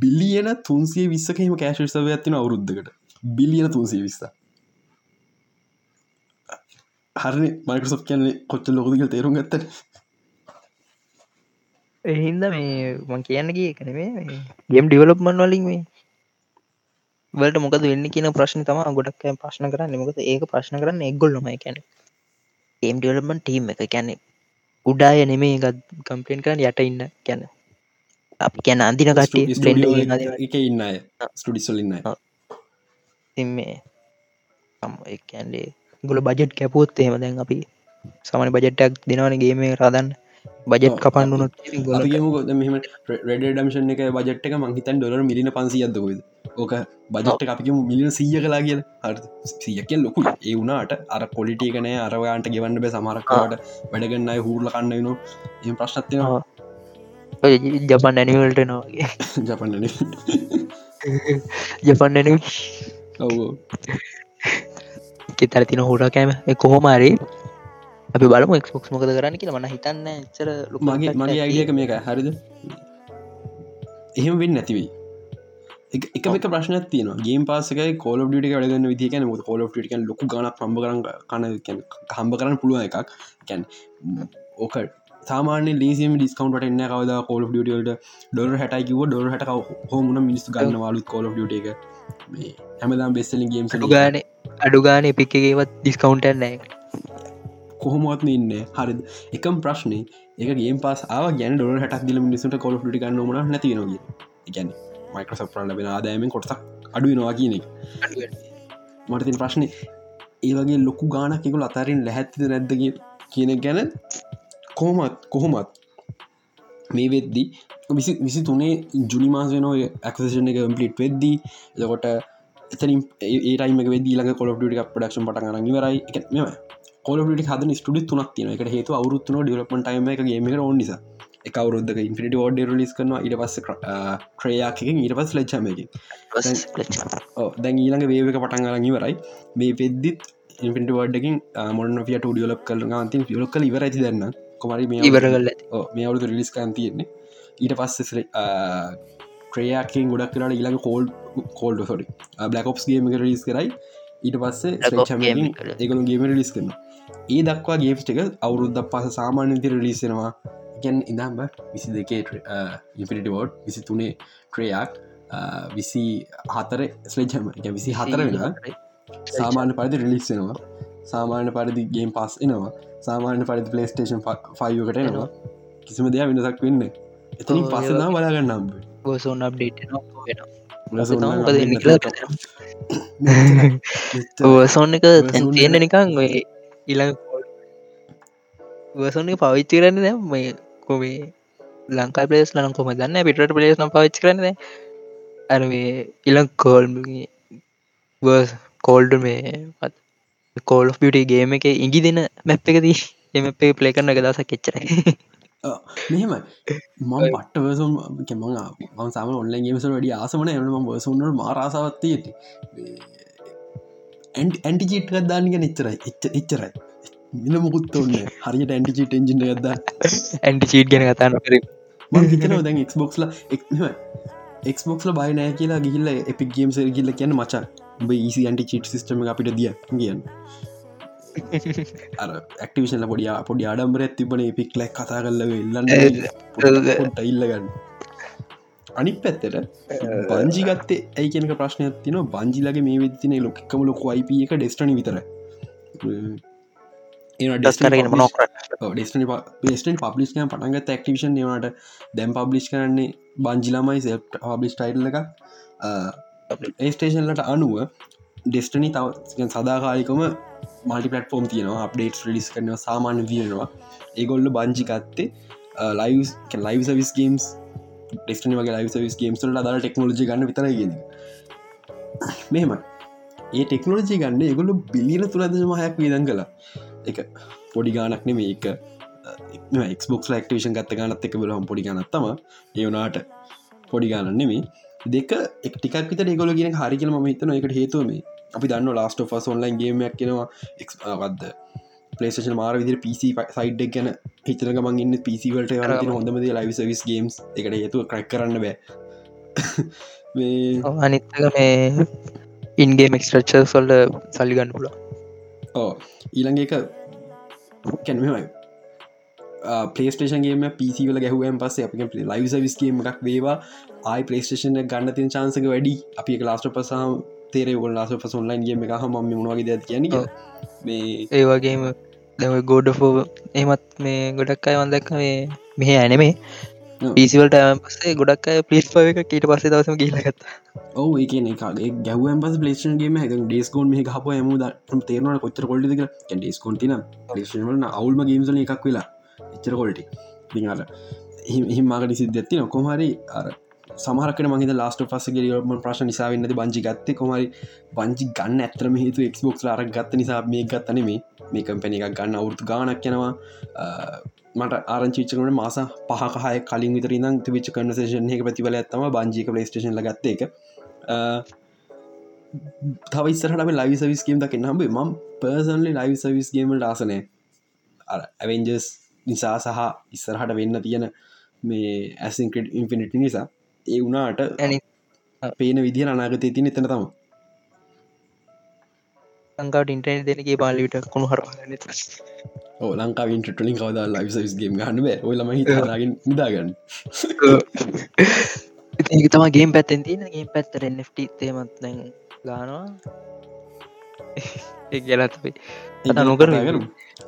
Speaker 1: බිලියන තුන්සිය විස්සකම කෑශසව ඇතින අවුරුද්ධකට බිලියන තුන්සිය විස්ස. හරි මයිකසොප් කියන්නේ කොච්ච ලොකදික තේරුම් ඇත
Speaker 2: එහින්ද මේ මං කියන්නගේ කනේ ගේම් ඩිවලොප්මන් වලින් මේ. වලට මොකද වෙන්න කියන ප්‍රශ්න තම ගොඩක් ප්‍රශ්න කරන්න. මොකද ඒක ප්‍රශ්න කරන්න එක්ගොල්ලොමයි කැන ඒම් ඩිවලපමන් ටීම් එක. කැනෙ උඩාය නෙමේ එකත් කම්පලේන් කරන්න යට ඉන්න. කැන අපි කියැන අන්දින කට්ටිය
Speaker 1: එක ඉන්න ස්ටඩිස්වලින්න
Speaker 2: මේ එකන්ඩේ ගොල බජෙට් කැපුත් එහෙම දැන් අපි සමන බජෙට්ටක් දෙනවන ගේම රදන්න බජෙට් කපන්න වුණොත්
Speaker 1: මෙම රඩඩම්ෂන් එක බජට් එක මංහිතන් ඩොලර් මිලින පන්සි අදකොද ඕක බජට් අපික මිලින සීය කලා කියල. සියකෙන් ලොකු ඒ වුණට අර පොලිටිකනය අරවාන්ට ගෙවන්න බේ සමරක්කාට වැඩගන්නයි හූරල කන්න න එ ප්‍රශ්නත්තිවා
Speaker 2: ජපන් ඇනිවල්ට නොගේ
Speaker 1: ජපන්
Speaker 2: ජපන් ඇන කෙතර තින හෝට කෑම කොහොමරි අපි බලම එක්ස්පොක්ස් මොකද කරන්න කියලා මන හිතන්න චර
Speaker 1: මගේ මගේ අයිියක මේක හරිද එහෙම වෙන්න නැතිවී එක එක ප්‍රශ්න තියන ගේ පාසක කෝල ටික වැඩගන්න විදිකන ො කෝල ටික ලොක ගන පම්බ කරන කන හම්බ කරන්න පුළුව එකක් කැන් ඕක සාමාන ලේසිම ඩිස්කවන්ට එන්න කවද? කෝල ියටට ඩොර හැටයිකිව ඩොර හට හෝමුණ මිනිස් ගන්න වාලු කෝල ියට එක. හැමදාම් බෙස්සලින් ගේම්
Speaker 2: ගාන අඩුගාන එපික්කගේවත් ඩිස්කවන්ට නෑ
Speaker 1: කොහොමත්ම ඉන්න හරි එකම් ප්‍රශ්නය එකගේ පස් ගැන හටක් දිල මිනිසුට කොල ටි ගන්න මන නැති නොගේ ගැන මයිකසප්‍රන් ලබෙන ආදායමෙන් කොටක් අඩුවනවා කියන එක. මටතින් ප්‍රශ්නය ඒවගේ ලොකු ගානක් එකකුල අතරින් ලැහැත්තිද නැද්දගේ කියන ගැන කොහොමත් කොහොමත් මේ වෙද්දි විසි විසි තුනේ ජුනි මාසනෝ ඇක්ෂන එකම්පලිට් වෙද්දී. එකොට එතනින් ඒටයිම වෙදී ලඟ කොලට පඩක්ෂන් පට ගන්න වරයි එක මෙම කොලට හද ස්ටඩි තුනක් තින එක හේතු අවරුත්තුන ඩිලපන් ටයිම එක ගේම එක අවරුද්ධක ඉන්ෆිට ෝඩ ලිස් කරන ඉට පස්ස ක්‍රයාකින් ඉට පස් ලච්චමකින් දැන් ඊළඟ වේක පටන් ගරන්න වරයි මේ පෙද්දිත් ඉන්පිට වඩකින් මොන්න ිය ඩියලක් කල න්තින් ියලොක් කල ඉවර ඇති දන්න කොමරි මේ
Speaker 2: ඉවර කල්ල
Speaker 1: මේ අවුතු රිලිස් කන් තියෙන්නේ. ඊට පස්ස ක්‍රයාකින් ගොඩක් කරට ඉලඟ කෝල් කෝල්ඩ සොරි බ්ලක්ෝප්ස්ගේම රිස් කරයි. ඊට පස්සේ ඒකළු ගේම රිලිස් කරන ඒ දක්වා ගේම්ස් එක අවුරුද්ධ පස සාමාන්‍යති රිලිස්සෙනවා ගැන් ඉදම්බ විසි දෙකේ ඉපිට වෝඩ් විසි තුනේ ක්‍රයක් විසි හතර ස්ලේජම විසි හතර වෙන සාමාන්‍ය පරිදි රිලිස්සෙනවා සාමාන්‍ය පරිදි ගේම් පස් එනවා. සාමාන්‍ය පරිදි පලේස්ටේෂන් ෆයිකට එනවා. කිසිම දෙයක් වෙනසක් වෙන්න එතනින් පස්සනා බලාගන්නම්
Speaker 2: ගෝසෝන් අප්ඩේට ඕසෝන් එක තියෙන නිකං ඉළඟ වසෝන පවිච්චි කරන්න දැ මේ කොමේ ලංකා පලේස් ලන කොම දන්න පිට පලේස් නම් පවිච්චි කරන්න අර මේ ඉලං කෝල් කෝල්ඩ මේ කෝල් පිට ගේම එක ඉගි දෙන මැප් එකදී එම පේ පලේ කරන එක දසක් කෙච්චරයි
Speaker 1: මෙහෙම මම පට්ටවසම් කෙම ම සම ඔන්ල ගේමස වැඩි ආසමන එම වසුන්නට මාරාසාවත්ති ඇති ඇන්ටි චිට්ක දාන්නක නිච්චරයි එච්ච එච්චරයි. මිල මුකුත් ඔන්න හරියට ඇන්ටි චිට එජින ගද
Speaker 2: ඇන්ටි චීට් ගැන කතාන්න කර
Speaker 1: හිතන දැන් එක්බොක්ස්ල එක්බොක්ල බයි නෑ කියලා ගිහිල්ල එපික් ගේම්ස ගිල්ල කියන්න මචා ඊසි ඇන්ටි චිට් සිස්ටම අපිට දිය කියන්න ඇක්ටිවිෂල පොඩිය පොඩි අඩම්බර ඇතිබන පික් ලැක් කතා කල්ල ඉල්ලන්න ඉල්ලගන්න අනි පැත්තට බංජිගත්තේ ඇයි කෙනක ප්‍රශ්නයක් තින බංජිලගේ මේ විතින ලොක්කම ලොක අයිප එක ඩෙස්ටන විතර ඩෙස්ටනි පේස්ටන් පබ්ලිස් කන පටන්ගත් ඇක්ටිවිෂන් නවට දැම් පබ්ලිස් කරන්නේ බංජිලමයි සෙප් පබ්ලිස් ටයිල් එක ඒස්ටේෂන්ලට අනුව ඩෙස්ටනි තව සදාකාලිකම මල්ටි පටෆෝම් තියෙනවා. අප්ඩේට් ලිස් කරන සාමාන්‍ය වියනවා. ඒගොල්ල බංජිකත්තේ ලයිස් ලයිව සවිස් ගේම්ස් ඩෙස්ටනි වගේ ලයිව සවිස් ගේම්ස්ට අදාල ටෙක්නෝජි ගන්න විතරගෙන මෙහෙම ඒ ටෙක්නෝජි ගන්න ඒගොල්ල බිලියන තුරදමහයක් වීදන් කලා එක පොඩි ගානක් නෙම එක එක්බොක් ලක්ටේෂන් ගත්ත ගනත් එක බලහම් පොඩි ගනත්තම ඒවනාට පොඩි ගානන් නෙමේ දෙක එක්ටිකක් විත ගොල ගෙන හරිකල ම. හිතන එකට හේතුවම අපි දන්න ලාස්ට ෆස් ඔන්ලයින් ගේමයක් කෙනවා එක්වද පලේෂන් මාර විදිර පිසි සයිඩ්ක් ගැන හිතන මන් ඉන්න පිසිවලට හොඳමද ලයිව විස් ගේම්ස් එකට හේතුව ක්‍රක් කරන්න බෑ.
Speaker 2: අනිත්තක මේ ඉන්ගේ මෙක්ස්ට්‍රච්ච සොල්ල සල්ලිගන්න පුලා
Speaker 1: ඕ ඊළඟ එක කැන්මයි පලේස්ටේෂන්ගේම පිසිවල ගැහුවම් පස්සේ අපි ලයිව විස්කීම එකක් වේවා ආයි පලේස්ටේෂන ගන්න තින් චාන්සක වැඩි අපි ලාස්ට පසාම් තේර ගොල් ලාස පස ඔන්ලයින්ගේ එක හම මොවාගේ දැ කියන
Speaker 2: මේ ඒවාගේම දැම ගෝඩ එමත් මේ ගොඩක් අය වන්දක්ක මේ මෙහ ඇනෙමේ පිසිවලට පසේ ගොඩක් පිස් පව එක කීට පස්සේ දවසම කියලගත්ත
Speaker 1: ඔව ඒ එකගේ ගැවම් පස පලේෂන්ගේම හ ඩේස්කෝන් මේ හප ම තේරන කොච්චර කොල්ඩ ඩේස්කෝන් තින ලේෂන අවුල්ම ගේම්සල එකක් වෙලා එච්චර කොල්ටි දිහර හිමාකට සිද්ධ ඇත්ති නොකොමහරි අර සමහරකට මගේ ලාස්ට පසගේ ම ප්‍රශ් නිසාවෙන්නද බංජි ගත්ත? කොමරි බංජි ගන්න ඇතරම හේතු එක්බොක් අරක් ගත්ත නිසා මේ ගත්තනෙමේ මේ කම්පැන එකක් ගන්න අවුරතු ගානක් යනවා. මට ආරංචිචකට මාස පහකහය කලින් විතරින් තිවිච කන්නසේෂන් එක ප්‍රතිවල ඇත්තම බංජික පලේස්ටේෂන් ලගත්ත එක තවයිස්සරට ලයි සවිස්ගේම් දකින්න හම්බේ ම පර්සන්ලි ලයි සවිස්ගේම ලාසනය ඇවෙන්ජස් නිසා සහ ඉස්සරහට වෙන්න තියෙන මේ ඇසින්ක්‍රඩ් ඉන්ෆිනිටි නිසා ඒ වුණාට පේන විදිහ අනාගතය තින එතන තම
Speaker 2: ලංකාවට ඉන්ටර්නෙට් දෙනගේ බාලිවිට කුණු
Speaker 1: ඕ ලංකා වින්ටලින් කවද ලයිස් ගේම් ගන්න බෑ. ඔයලම හිතලාගෙන් නිදාගන්න
Speaker 2: ඒක තම ගේම් පැත්තෙන් තියෙන ගේම් පැත්තර එට තේමත් දැන් ගානවා ඒ කියලත්යි එත නොකර
Speaker 1: කරු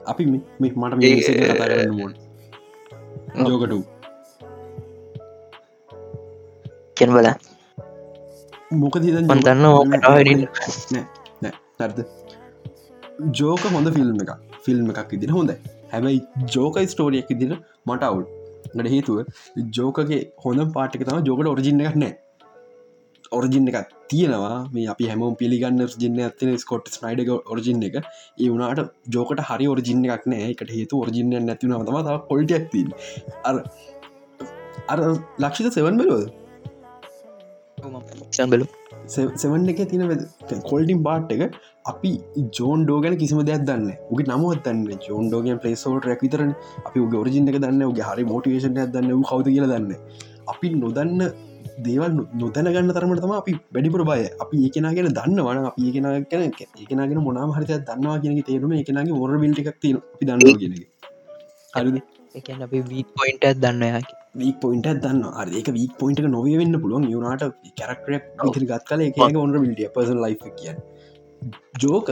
Speaker 1: අපි මට කතා ජෝකට
Speaker 2: කෙන් බල
Speaker 1: මොක
Speaker 2: දන්න
Speaker 1: නැර්ද ජෝක හොඳ ෆිල්ම් එක ෆිල්ම් එකක් ඉදින හොඳ හැබැයි ජෝක ස්ටෝරියක් ඉදින මට අවුල්. ගට හේතුව ජෝකගේ හොඳ පාටික තම ජෝකට ඔරජින්න එකක් නෑ ඔරජින්න එකක් තියෙනවා. මේ අපි හැම පිළිගන්න ජින්න ඇතින ස්කොට් ස්නයිඩ ඔරජින්න එක. ඒ වුණට ජෝකට හරි ඔරජින්න එකක් නෑ. එකට හේතු ඔරජින්න නැතිව තම ත කොල්ටක් ති අර අර ලක්ෂිත සෙවන් බලෝද
Speaker 2: සැබලු
Speaker 1: සෙවන් එක තින කොල්ඩින් බාට් එක අපි ජෝන් ඩෝගන කිසිම දෙයක් දන්න උගේ නමුවත්තන්න ජෝන් ඩෝගන් පලේසෝට රැක්විතරන අපි උගේ ඔරජින්න එක දන්න උගේ හරි මෝටිවේෂන් දන්න කවද කියල දන්න අපි නොදන්න දේවල් නොතැන ගන්න තරමට තම අපි වැඩිපුර බය. අපි ඒකෙනගෙන දන්න වන අපි ඒකෙන ගැන ඒකනගෙන මොනාම හරිත දන්නවා කියෙන තේරුම එකනගේ මොර බිල්ටික් ති දන්න කියෙන හරිද?
Speaker 2: එකන අපි වීක් පොයින්ට දන්න
Speaker 1: වීක් පොයින්ට දන්න අර ඒක වීක් පොයින්ට නොව වෙන්න පුළුවන්. යුනාට කැරක්ටරක් ඉතිරි ගත් කල එක ඔන්න බිල්ටිය පස ලයි් කියන්න. ජෝක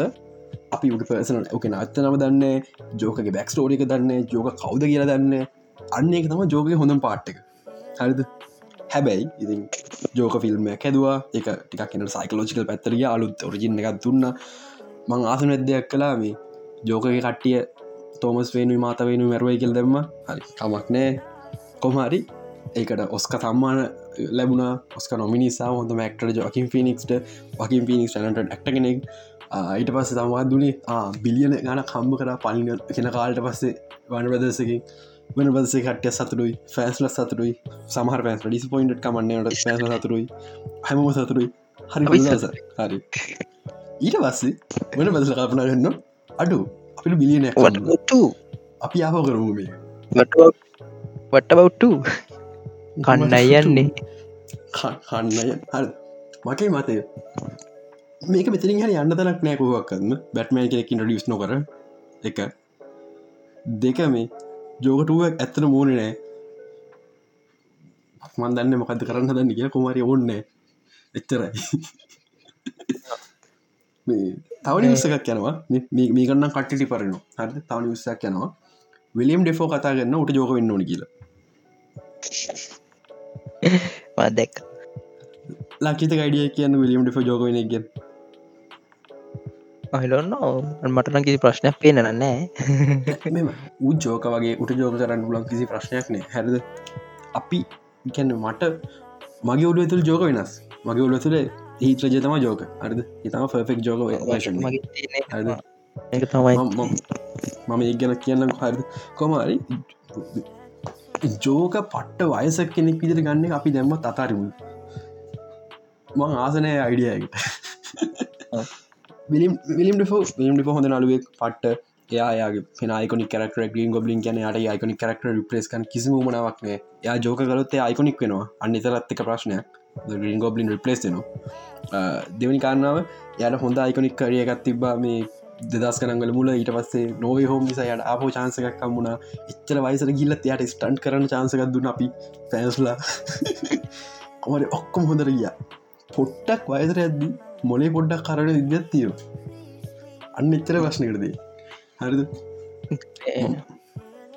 Speaker 1: අපි උට පර්සන ඕක නත්ත නම දන්න ජෝකගේ බැක් ටෝරික දන්න ජෝක කවුද කියලා දන්න අන්න එක තම ජෝක හොඳ පාට්ටක හරිද හැබැයි ඉතින් ජෝක ෆිල්ම් හැදවා. එක ටික් කියන සයිකලෝජිකල් පැත්තරිය අලුත් ඔරජින්න එකක් දුන්න. මං ආසන ඇදයක් කලා මේ ජෝකගේ කට්ටිය තෝමස් වේනු මාත වෙනු මැරුවයි කෙල් දෙම හරි කමක් නෑ කොමහරි ඒකට ඔස්ක සම්මාන ලැබුණ. ඔස්ක නොමිනිසා හොඳ මක්ට ජොකින් ෆිනික්ට වකින් ෆිනික්ස් ටනට ක්ට කෙනෙක්. ඊට පස්ස තමත් දුනේ බිලියන ගන කම්බ කර පලින කෙන කාල්ට පස්සේ වන ප්‍රදසකින් වන පදසේ කට්ය සතුරුයි ෆෑස්ල සතුරුයි සමහර පෑස් ඩිස් පොයින්ට කමන්නට පෑස සතුරුයි හැමම සතුරුයි හරි හරි. ඊට පස්සේ වන බදල කල්පනා ගන්න අඩු. අපිට බිලියන අපි ආප කරමු මේ.
Speaker 2: වටබවට්ටු කණ්ඩයි යන්නේ.
Speaker 1: කන්නය හරි. මකයි මතය. මේක මෙතිරින් හරි යන්න තනක් නෑකුවක් කන්න බැට්මෑන් කෙනෙකින් ඩියස් නොකර. එක. දෙක මේ ජෝකටුවක් ඇත්තන මෝන නෑ. මන් දන්න මොකද කරන්න දන්න කිය කුමරි ඔන්න එච්චරයි. තව නිවසකක් යනවා. මේකන්න කට්ටි පරනවා හරි තව නිවසයක් යනවා. විලියම් ඩෙෆෝ කතා කරන්න උට ජෝක වෙන්න ඕනි කියලා.
Speaker 2: දැක්
Speaker 1: ලක්කිත ගඩිය කියන්න විලියම් ඩෙෆ ජෝක වෙන ගෙන්
Speaker 2: අහිලොන්න මටන කිසි ප්‍රශ්නයක් පේන නෑ.
Speaker 1: මෙම ඌ ජෝක වගේ උට ජෝක කරන්න පුලන් කිසි ප්‍රශ්නයක් නෑ. හැරද? අපි කියන්න මට මගේ ඔඩුව තුළ ජෝක වෙනස්. මගේ ඔඩුව තුළ ඒත් රජ තම ජෝක අරද ඉතම ෆර්ෆෙක් ජෝක
Speaker 2: ඒක. තමයි.
Speaker 1: මම ඒ ගැන කියන්න හරි කොමරි ජෝක පට්ට වයසක් කෙනෙක් විදිර ගන්න අපි දැම්ම තතාරමු මං ආසනය අයිඩියයට විලිම් ඩිෆෝ විලිම් ඩිෆෝ හොඳ නලුවෙක් පට්ට. එයාගේ පෙනයිකොනි කරක් ගීන් ගොබලින් කියන යට අයිකොනි කරක්ට රිපලස් කන් කිසි මනාවක්නේ යා ජෝක කලොත්තේ අයිකොනික් වෙනවා. අන්න තරත්ක ප්‍රශ්නයක්. ගීන් ගොබලින් රිපලස් නවා දෙවනි කාරනාව යට හොඳ අයිකොනික් කරියගත් තිබ්බා මේ දෙදස් කනගල මුල. ඊට පස්සේ නොවේ හෝම නිසා යට අපෝ චාන්සකක් මුණ එච්චල වයිසර ගිල්ලත් යට ස්ටන්් කරන චාන්සකක් දුන්න අපි පැන්ස්ලා කොමට ඔක්කොම හොඳර ගිය. පොට්ටක් වයසර ඇද්දී මොලේ පොඩ්ඩක් කරන ඉදත්තියෝ අන්න එච්චර ප්‍රශ්නකරදී හරිද?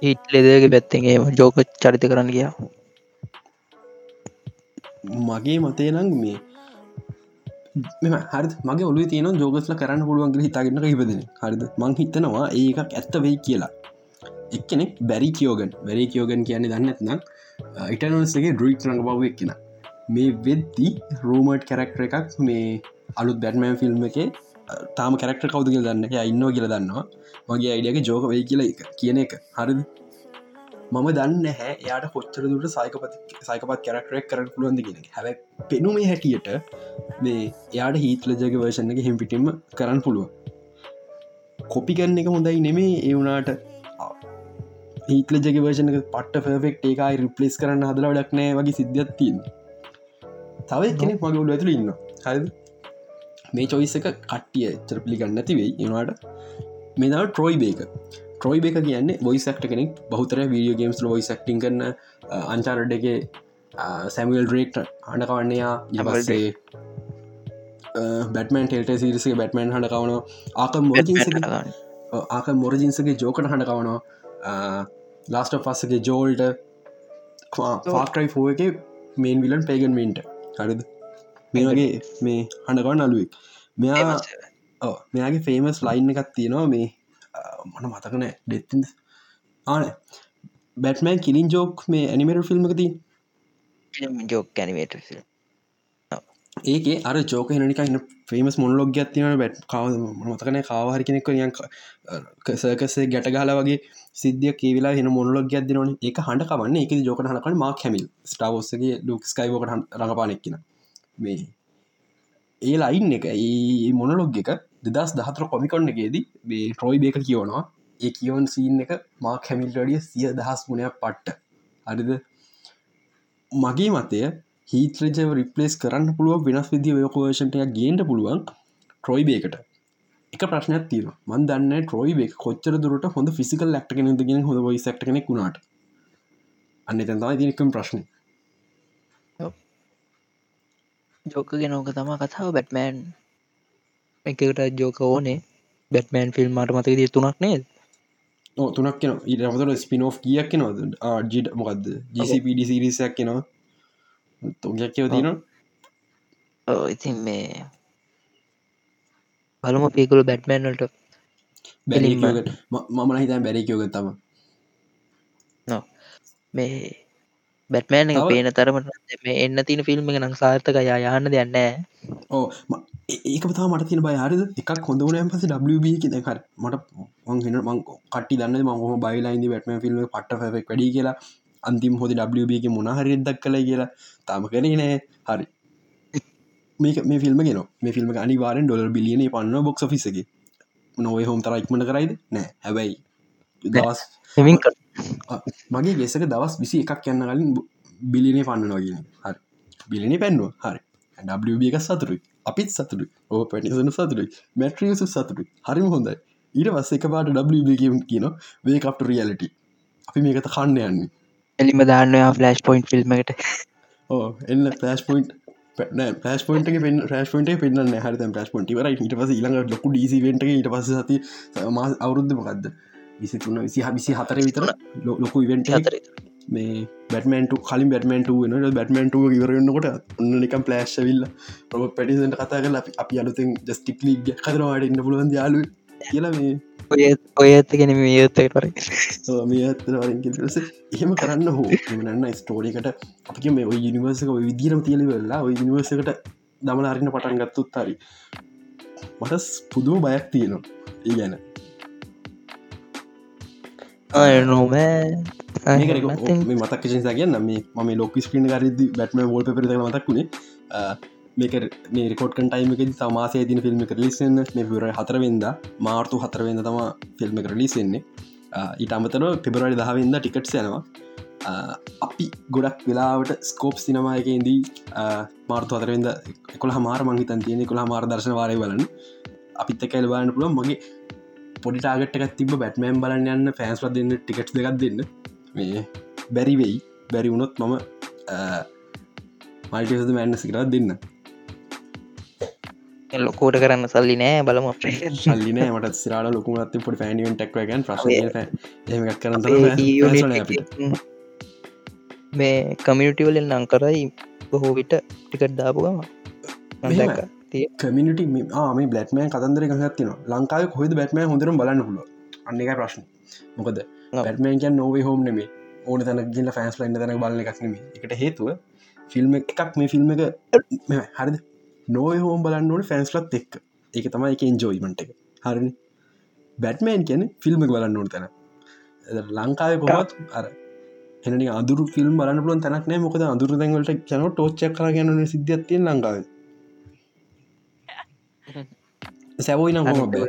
Speaker 2: හිට ලෙදගේ පැත්තගේ ජෝක චරිත කරන්න ගියා.
Speaker 1: මගේ මතේ නං මේ මෙම හරි මගේ ඔලු තියන ජෝගස්ල කරන්න පුළුවන් හිතාගන්න හිපදෙන හරිද? මං හිතනවා ඒකක් ඇත්ත වෙයි කියලා. එක්කෙනෙක් බැරි කියෝගන් බැරි කියෝගන් කියන්නේ දන්නත්නම් ඉටනස්ගේ ඩුයික් රඟ බව එක්කෙන. මේ වෙද්දි රෝමට් කැරක්ටර එකක් මේ අලුත් බැට්මෑන් ෆිල්ම් එක තාම කැරක්ට කවද කියල දන්න ඉන්න කියල දන්නවා. මගේ අයිඩියගේ ජෝක වෙයි කියල එක කියන එක. හරිද? මම දන්න හැ යාට කොච්චර දුට සයිකපත් සයිකපත් කැරක්ටරක් කරට පුළුවන්ද කියෙන හැබ පෙනුමේ හැටියට මේ යාට හිතල ජග වර්ෂණ එක හිම්පිටිම කරන්න පුළුව කොපි කරන්න එක හොඳයි නෙමේ ඒවුනාට හිතල ජග වර්ෂණ පට ෆෙක්් ඒකයි රිපලස් කරන්න හදල ඩක් නෑ වගේ සිද්ධියත් තියන්න තව කෙනෙක් මගේ ඔලු ඇතුළ ඉන්න හරිද? මේ චොයිස එක කට්ටිය චර පිළිගන්න නැතිවෙයි එවාට මෙදාව ට්‍රොයි බේක ට්‍රොයි බේක කියන්නේ බොයි සක්ට කෙනෙක් බහතර වීඩියෝ ගේම්ස් ලොයි සක්ටිං කරන අංචාරඩ් එක සැමල් රේක්ට හඬකවන්නයා යබසේ බැටමන් ටෙල්ට සිරිසේ බැටමන් හඬ කවන ආක මොරජින්ස ආක මොරජින්සගේ ජෝකට හඬ කවනවා ලාස්ට පස්සගේ ජෝල්ට ෆාක්ටයි ෆෝ එක මේන් විලන් පේගන් මින්ට හරිද මේ වගේ මේ හඬකව නලුවෙක් මෙයා මෙයාගේ ෆේමස් ලයින් එකත් තියෙනවා මේ මන මතකන ඩෙත්ති ආන බැටමන් කිලින් ජෝක් මේ ඇනිමට ෆිල්ම් එකති
Speaker 2: ජෝක් ඇනිමේට
Speaker 1: ඒක අර ජෝක හෙනික ඉන්න ෆේමස් මොන්ලොග ඇතින බැට් කව මතකන කාවහරි කෙනෙක් නියන් සකසේ ගැට ගහල වගේ සිද්ධිය කියවෙලා හෙන මොන්ලොග ඇදනන එක හඬ කවන්න. එක ජෝක හනකන මා හැමිල් ස්ටාවෝස්සගේ ලුක් ස්කයිවෝකට රඟපානෙක්කින මේ ඒ ලයින් එක ඒ මොනලොග් එක දෙදස් දහතර කොමිකොන්න එකේදී මේ ට්‍රොයි බේක කියවනවා. ඒ කියවන් සීන් එක මා කැමිල්ටඩිය සිය දහස් මුණයක් පට්ට. අරිද මගේ මතය හිත්‍රජව රිපලස් කරන්න පුළුව වෙනස් විදි වයකෝෂන්ටය ගේන්ට පුළුවන් ට්‍රොයි බේකට. එක ප්‍රශ්නයක් තිීර මන් දන්න ට්‍රොයි බේ කොච්චර දුරට හොඳ ෆිසිකල් ලක්ටගෙන ගෙන හොඳ යි සක්ටනෙ වුණාට. අන්න තන්තයි තිනකම් ප්‍රශ්නය
Speaker 2: ජෝක ගෙනෝක තම කතාව බැට්මෑන් එකට ජෝක ඕනේ. බැට්මෑන් ෆිල්ම් මට මතක දී තුනක් නේද?
Speaker 1: තුනක් කියන ඊට අමතර ස්පිනෝ් කියක් නොද ආජිට මොකක්ද ජිසිපඩ සිරිසයක් කෙනවා. තොගයක් කියව තින
Speaker 2: ඉතින් මේ බලම පිකුළු බැට්මෑන්වලට
Speaker 1: මමන හිතන් බැරිකයෝග තම
Speaker 2: මේ බැට්මෑන් එක පේන තරමට මේ එන්න තින ෆිල්ම් එක නම් සාර්ථක යායන්න දෙන්න
Speaker 1: ඕ ඒක පතා මට තින බයරද එකක් හොඳ වනයන් පස WB දෙකර මට මං මං කටි දන්න මංහම බයිලයින්ද බැටම ෆිල්ම් පට ෆෙක් වැඩි කියලා. අන්තිම් හොද WB එක මොනහරි දක් කළ කියලා. තාම කරේ නෑ. හරි. මේක මේ ෆිල්ම ගෙන මේ ෆිල්ම් අනිවාරෙන් ඩොල බිලියන පන්න බොක්ස් ෆිසගේ නොවේ හෝම් තරයික්මට කරයිද? නෑ. හැබැයි දවස් මගේ ගෙසක දවස් විසි එකක් යන්න කලින් බිලිනේ පන්නනවාගෙන හරි. බිලිනි පැන්නුව. හරි. ඩ එක සතුරු අපිත් සතුරු ඕ පැටිසන සතුරු මැට්‍රියසු සතුරු හරිම හොඳයි. ඊට වස්ස එක පාට ඩම් කියන වේකප්ට රියලට අපි මේකත කන්න යන්නේ.
Speaker 2: එලිම දාන්නයා ෆලස්් පොයින්් ෆිල්ම්මට
Speaker 1: ඕ එන්න පලස් පොයින්් පස් පොට පෙන් රස් පොට පෙන්න්න හරත ප්‍රස් පොටි වර ට පස ඊළඟ ලොකු ඩීසිවෙන්ට ඊට පස සති අවුරුද්ධ මොකක්ද විසි තුන්න විසි හබිසි හතර විතර ලොකු ඉවෙන්ට
Speaker 2: හතර
Speaker 1: මේ බැටමන්ට කලින් බැටමන්ට වන බැටමන්ට ඉවරන්නකොට ඔන්න නිකම් පලෑශ් විල්ල රොබ පැටිසට කතා කල අපි අලුතෙන් ජස්ටික් ලීග කතරවාට ඉන්න පුළුවන් යාලු කියලා මේ
Speaker 2: ඔය ඇත්තගෙන මේ යත්තකට පර
Speaker 1: එහෙම කරන්න හෝ එමනන්න ස්ටෝරිකට අපි මේ ඔය යනිවර්සක විදිරම තියලි වෙල්ලා ඔය යනිවර්සකට දමල අරින්න පටන් ගත්තුත් හරි මට පුදුම බයක් තියෙනවා. ඒ ගැන
Speaker 2: නොම
Speaker 1: මතක් චසා කියන්න මේ ම ලොක ස්පින් ගරද බැටම ෝල් පෙර මතක්ුණේ මේක මේ රෙකෝඩ්කන් ටයිමක තමාසේ තින ෆිල්ම් කරලිසන්න මේ පුර හතරවෙද මාර්තු හතරවෙද තම ෆිල්ම් කරලිසෙන්නේ ඊට අමතර පෙබරඩි දහවෙද ටිකට් යනවා. අපි ගොඩක් වෙලාවට ස්කෝප් සිනමායකන්දී මාර්තු අතරවෙද කොළ හමාර මංහිතන් තියෙනෙ කොළ මාර දර්ශන වාරය බලන්න. අපිත් එක එල්වාන්න පුළුව මගේ පොඩි ටාගට්ක තිබ බැට්මෑම් බලන්න යන්න ෆෑන්ස්ල දෙන්න ටිකට් දෙකක් දෙන්න. මේ බැරිවෙයි බැරි වුණොත් මම මල්ටිද මෑන්න සිකරත් දෙන්න.
Speaker 2: ලොකෝට කරන්න සල්ලි නෑ බලම
Speaker 1: සල්ලින මට සිරාට ලොකුමත් පොට පෑනිුවන් ටක්වගන් ප්‍රශ
Speaker 2: මේ කමියනිටිවලෙන් නං කරයි බොහෝ විට ටිකට් දාපුගම
Speaker 1: කමිනිට මේ බ්ලට්මය කතන්දර ගහත්තින ලංකාව කොහෙද බැට්මය හොඳරම් බලන්න හුල අන්න එක ප්‍රශ්න. මොකද බැටමෑන් කියන් නොවේ හෝම් නෙමේ ඕන තැන ගිල ෆෑන්ස් ලන්න තැන බලන එකක් නෙම එකට හේතුව ෆිල්ම් එකක් මේ ෆිල්ම් එක හරිද? නොය හෝම් බලන්න ඕන ෆැන්ස්ලත් එක් එක තමයි එක ඉන්ජෝයිමට එක. හරි බැට්මෑන් කියන ෆිල්ම් බලන්න ඕන තැන ලංකාව කොමත් අර එනනි අදුර ෆිල්ම් බලන්න පුලන් තැනක් නෑ. මොකද අදුර දැන්වලට කැන ටෝච්චක් කර ගැන සිද්ධියත්තිය ලංකාව සැවයි නම් බෑ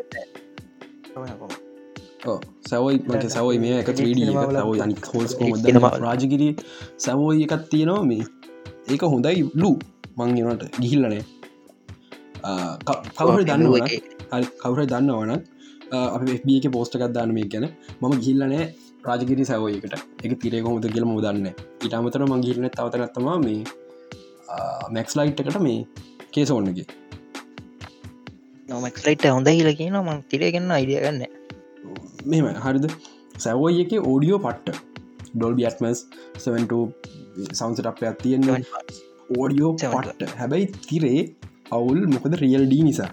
Speaker 1: සැවයි මට සවයි මේ එක ්‍රඩ අනි හෝස් රාජගිරී සැවෝයි එකත් තියෙනවා මේ ඒක හොඳයි ලු මංගෙනට ගිහිල්ලනේ කවුර දන්නවන කවුර දන්නවන අප එක පෝස්ටකත් දාන මේ ගැන මම ගිල්ලනෑ රාජගිරි සැවයකට එක තිරේ කොමද කියල ම දන්න ඉට අමතර මංගිල්න තවතනත්තම මේ මැක්ස් ලයිට් එකට මේ කේස ඔන්නගේ
Speaker 2: නොමක්ලයිට හොඳ හිල කියන මං තිරේගන්න අයිඩිය ගන්න
Speaker 1: මෙම හරිද? සැවෝයි එක ඕඩියෝ පට්ට. ඩොල්බි ඇත්මස් 7 සවන්සට අප ඇතියෙන් ඕඩියෝ පට්ට. හැබැයි තිරේ අවුල් මොකද රියල්ඩී නිසා.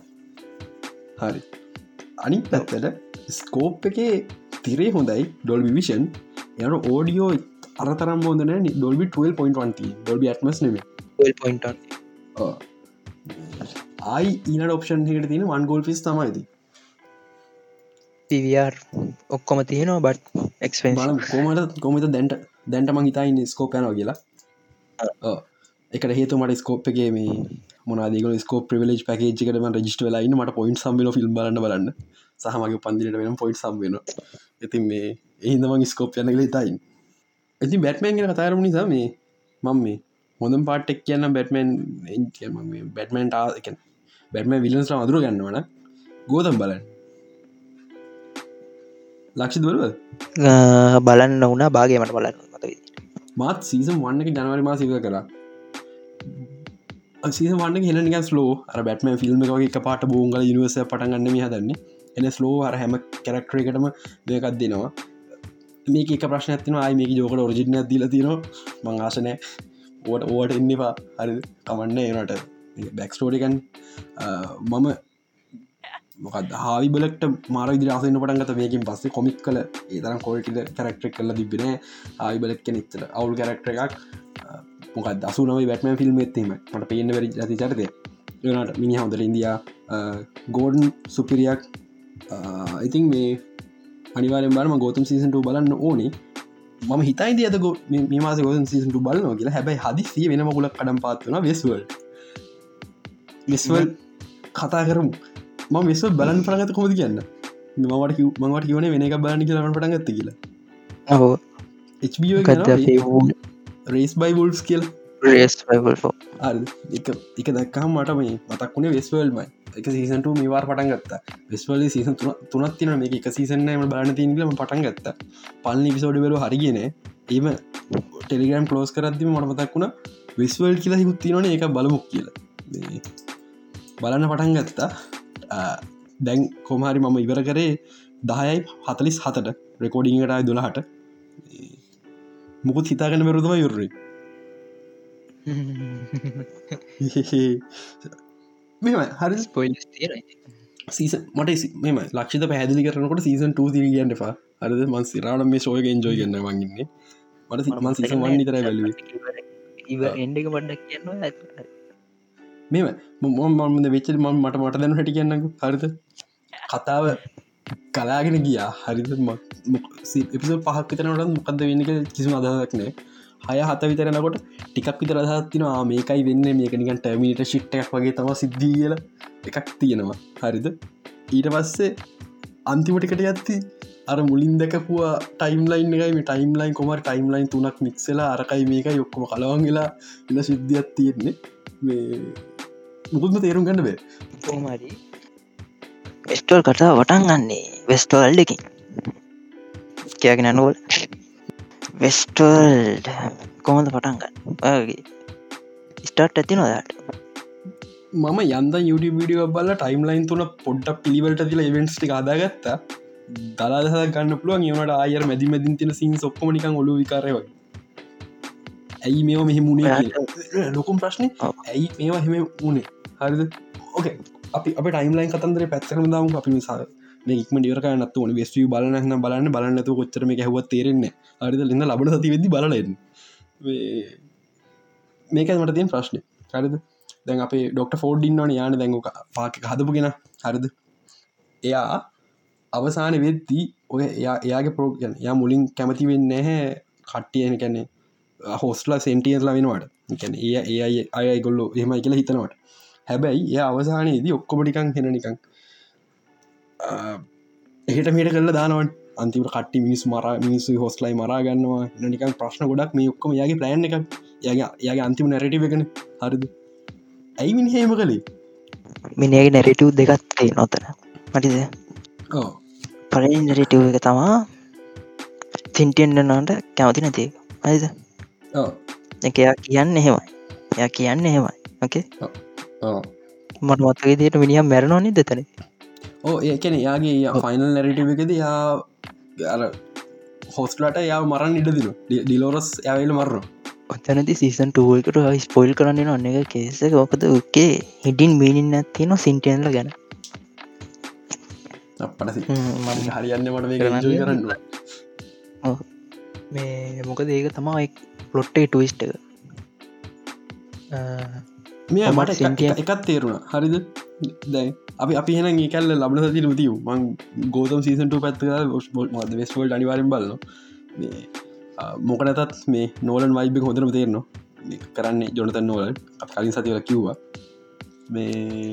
Speaker 1: හරි. අනි පැත්තට ස්කෝප් එකේ තිරේ හොඳයි ඩොල් විෂන් යට ඕඩියෝ අරතරම් හොදන ඩොල්බි 12.1 ඩොල්බි ඇත්මස් නෙම ආයි ඊන ඔප්ෂන් හට තින වන් ගෝල් ෆිස් තමයිද
Speaker 2: පිවර් ඔක්කොම තියෙනවා බට් එක්ස්පෙන්
Speaker 1: කොමට කොමත දැන්ට දැන්ටම හිතයි ස්කෝප යනවා කියලා. එකට හේතු මට ස්කෝප්ගේ මේ මොනාදක ස්කෝ ප්‍රවලජ් පකේජකටම රජිස්ට වෙලායින්න මට පොයින්් සම්බල ෆිල්ම් බලන්න බලන්න. සහමගේ පන්දිට වෙන පොයිට් සම්බෙන ඉතින් මේ එහිදම ස්කෝප් යනකල තයින් ඇති බැට්මෑන් ගෙන කතාරම නිසා මේ මං මේ හොඳම් පාටෙක් කියන්න බැටමන් බැටමන්ට ආක බැටම විලන්ස් අදුර ගන්නවන ගෝතම් බලන්න. ලක්ෂි දුරුව
Speaker 2: බලන්න වුණා බාගේමට බලන්න මත
Speaker 1: මාත් සීසම් වන්නක ජනවරි මා සික කලා සීස වන්න හෙනනික ස්ලෝ අර බැටම ෆිල්ම් එක එක පාට බෝංගල නිවස පටගන්න හදන්න. එන ස්ලෝ අර හැම කැරක්ටර එකටම දෙකක් දෙනවා. මේක එක ප්‍රශ්න ඇතින අයි මේක ජෝකට ඔරජින දීල තින මංආශනය ඕට ඕට එන්නවා හරි කමන්න ඒනට බැක්ස්ටෝරිකන් මම මොකද හාවි බලට මාර දිරාසන්න පටන්ගත මේකින් පස්සේ කොමික් කල ඒතරම් කොල්ටිල කරක්ටරක් කල තිබෙන ආවි බලක් කෙනෙච්චට අවුල් කරක්ටර එකක්. මොක දසුනම බැටම ෆිල්ම් එත්තීම මට පේන්න වැරි ඇති චරිතය ඒනට මිනි හොඳර ඉන්දයා. ගෝඩන් සුපිරියක් ඉතින් මේ අනිවාරෙන් බරම ගෝතම් සීසන්ට බලන්න ඕනේ. මම හිතයි අද මේමාස ගෝතන් සීසන්ට බලන කියලා. හැබයි හදිසිය වෙන මකුලක් කඩම් පාත්වන වෙස්වල් වෙස්වල් කතා කරමු. ම මෙස්ව බලන් පරගත කොමද කියන්න? මවට මට කියවන වෙන එක බලන්න කියලට පටගත්ත කියලා.
Speaker 2: හෝ
Speaker 1: රේස් බයි වල්ස් කියල. එක දක්කා මට මේ මතක් වුණේ වෙස්වල්මයි එක සීසන්ට මේවාර පටන් ගත්ත. වෙස්වල සීසන් තුනත් තින මේ එක සීසන්නම බලන තිීනලම පටන් ගත්ත. පල්ලි පිසෝඩි වෙල හරිගෙන ඒම ටෙලිගම් පලෝස් කරදදිම මට මතක් වුණ වෙස්වල් කියලා හිකුත් තිනවන එක බලමුක් කියලා බලන්න පටන් ගත්තා. දැන් කොමහරි මම ඉවර කරේ දහයයි හතලිස් හතට රෙකෝඩිංටයි දුළහට මුකුත් හිතාගෙන බැරුතුම යුරේ මෙම හරි.
Speaker 2: පොයිල්
Speaker 1: සීස මට මෙම ලක්ෂ පැදිලි කරනකට සීසන් 2 සිරි ගන්න එපා. අරද මන් සිරාට මේ ශෝය එන්ජෝයි ගන්න වගන්නේ මට මන් සීසන් වන්න තර බැලුව.
Speaker 2: ඉව එන්ඩක පඩක් කියන්න
Speaker 1: මෙම මොමන්ද වෙච්ච ම මට මට දැන හැටි කියන්නක. හරිද? කතාව කලාගෙන ගියා. හරිද? එපිස පහක් තනට මොකක්ද වෙන්නක කිසිම අදහක්නෑ හය හත විතරනකොට ටිකක් විතර අදහත්තිනවා මේකයි වෙන්න. මේක නිකන් ටර්මිනිට ශිට්ටක් වගේ තම සිද්ධී කියල එකක් තියෙනවා. හරිද? ඊට පස්සේ අන්තිමටිකට යත්ති අර මුලින් දැකපුවා ටයිම් ලයින් එකයි. මේ ටයිම් ලයින් කොමර ටයිම් ලයින් තුනක් මික්සලා අරකයි මේක යොක්කොම කලවන් වෙලා ඉන්න සිද්ධියත් තියෙන්නේ. මේ මුකුත්ම තේරුම් ගන්න බේ.
Speaker 2: මරි වෙස්ටෝල් කතා වටන් ගන්නේ වෙස්ටෝල් දෙකින් කියගෙන නොවල් වෙස්ටල් කොහොඳ පටන්ගන්න ඔයගේ ස්ටාට් ඇති නොදට
Speaker 1: මම යන්ද යුඩි විඩිය බල ටයිම් ලයින් තුන පොඩ්ඩක් පිළිවලට තිල ඉවෙන්ස්ටි අදාගත්තා. දලාදහ ගන්න පුළුවන්. ඒවට ආයර මැදි මැදින් තින සින් ඔක්කොමනිකන් ඔලු විකාරය වගේ. ඇයි මේවා මෙහෙ මුණේ ලොකුම් ප්‍රශ්නය ඇයි මේවා හෙම උනේ හරිද? ඕකේ අපි අප ටයිම්ලයින් කතන්දර පැත්තරම දාම. අපි නිසා ඉක්ම ඩියරක නත්තු න වෙස්ටිය බලන්න බලන්න. බලන්නතු කොච්චරම හැව තේරෙන්නේ අරිද ලන්න ලබන සති වෙදදි බලලන්න මේක මට තියෙන් ප්‍රශ්නය හරිද? දැන් අපේ ඩොක්ට ෆෝඩ්ඩින් වන යාන දැංගක පාක හදපුගෙන හරිද? එයා අවසාන වෙද්දී ඔය එයා එයාගේ පෝගන යා මුලින් කැමති වෙන්න හැ කට්ටියන කැනෙ හෝස්ලා සෙන්ටියස්ලා වෙනවාට. කැන ඒ ඒ අය ගොල්ලො එහමයි කියලා හිතනවට. හැබැයි ඒ අවසානයේදී ඔක්කොමටිකං හෙන නිකං එහට මේට කල්ල දානවන් අන්තිම කට්ටි මිනිස් මර මිනිස්සු හොස්ලයි මරා ගන්නවා. නිකන් ප්‍රශ්න ගොඩක් මේ ඔක්කම යාගේ ප්ලෑන් එක යාගේ යාගේ අන්තිම නැරටි එකන. හරිද? ඇයි මිනි හෙම කළේ?
Speaker 2: මිනිගේ නැරටව් දෙකත් නොතන මටිද? පලින් නැරටව් එක තමා සින්ටියෙන්න්නනට කැමති නැතික අයිද එකයා කියන්න එහෙමයි. එය කියන්න එහෙමයි. ඕකේ මට මත්තගේ දේට මිනිියම් මැරණෝනි දෙතන
Speaker 1: ඕ ඒකන යාගේ ෆයිනල් නැරටව එකද යා අර හොස්ලට යා මරන්න ඉඩදින ඩිලෝරස් ඇවල මරණ
Speaker 2: ඔතනති සීසන් ටුවකට ස්පොයිල් කරන්න ඔන්න එක කේසක ඕකද උකේ හිඩින් මීනින් ඇත්තින සිින්ටයන්ල ගැන.
Speaker 1: අපට හරියන්න මට කරන්න.
Speaker 2: මේ මොකද ඒක තමා පලොට්ටේ ටවිස්ට
Speaker 1: මෙ මට එකත් තේරුණ. හරිද? දැයි අපි අපි හෙන ඒ කැල්ල ලබන සති ුතිව මං ගෝතම් සීසන්ට පැත්ත වෙස්වල්ට අනිවාරෙන් බලන්න මොකනතත් මේ නෝලන් වයිබ හොඳරම තේරනවා. කරන්නේ ජොනතන් නෝලන් කලින් සතිවල කිව්වා. මේ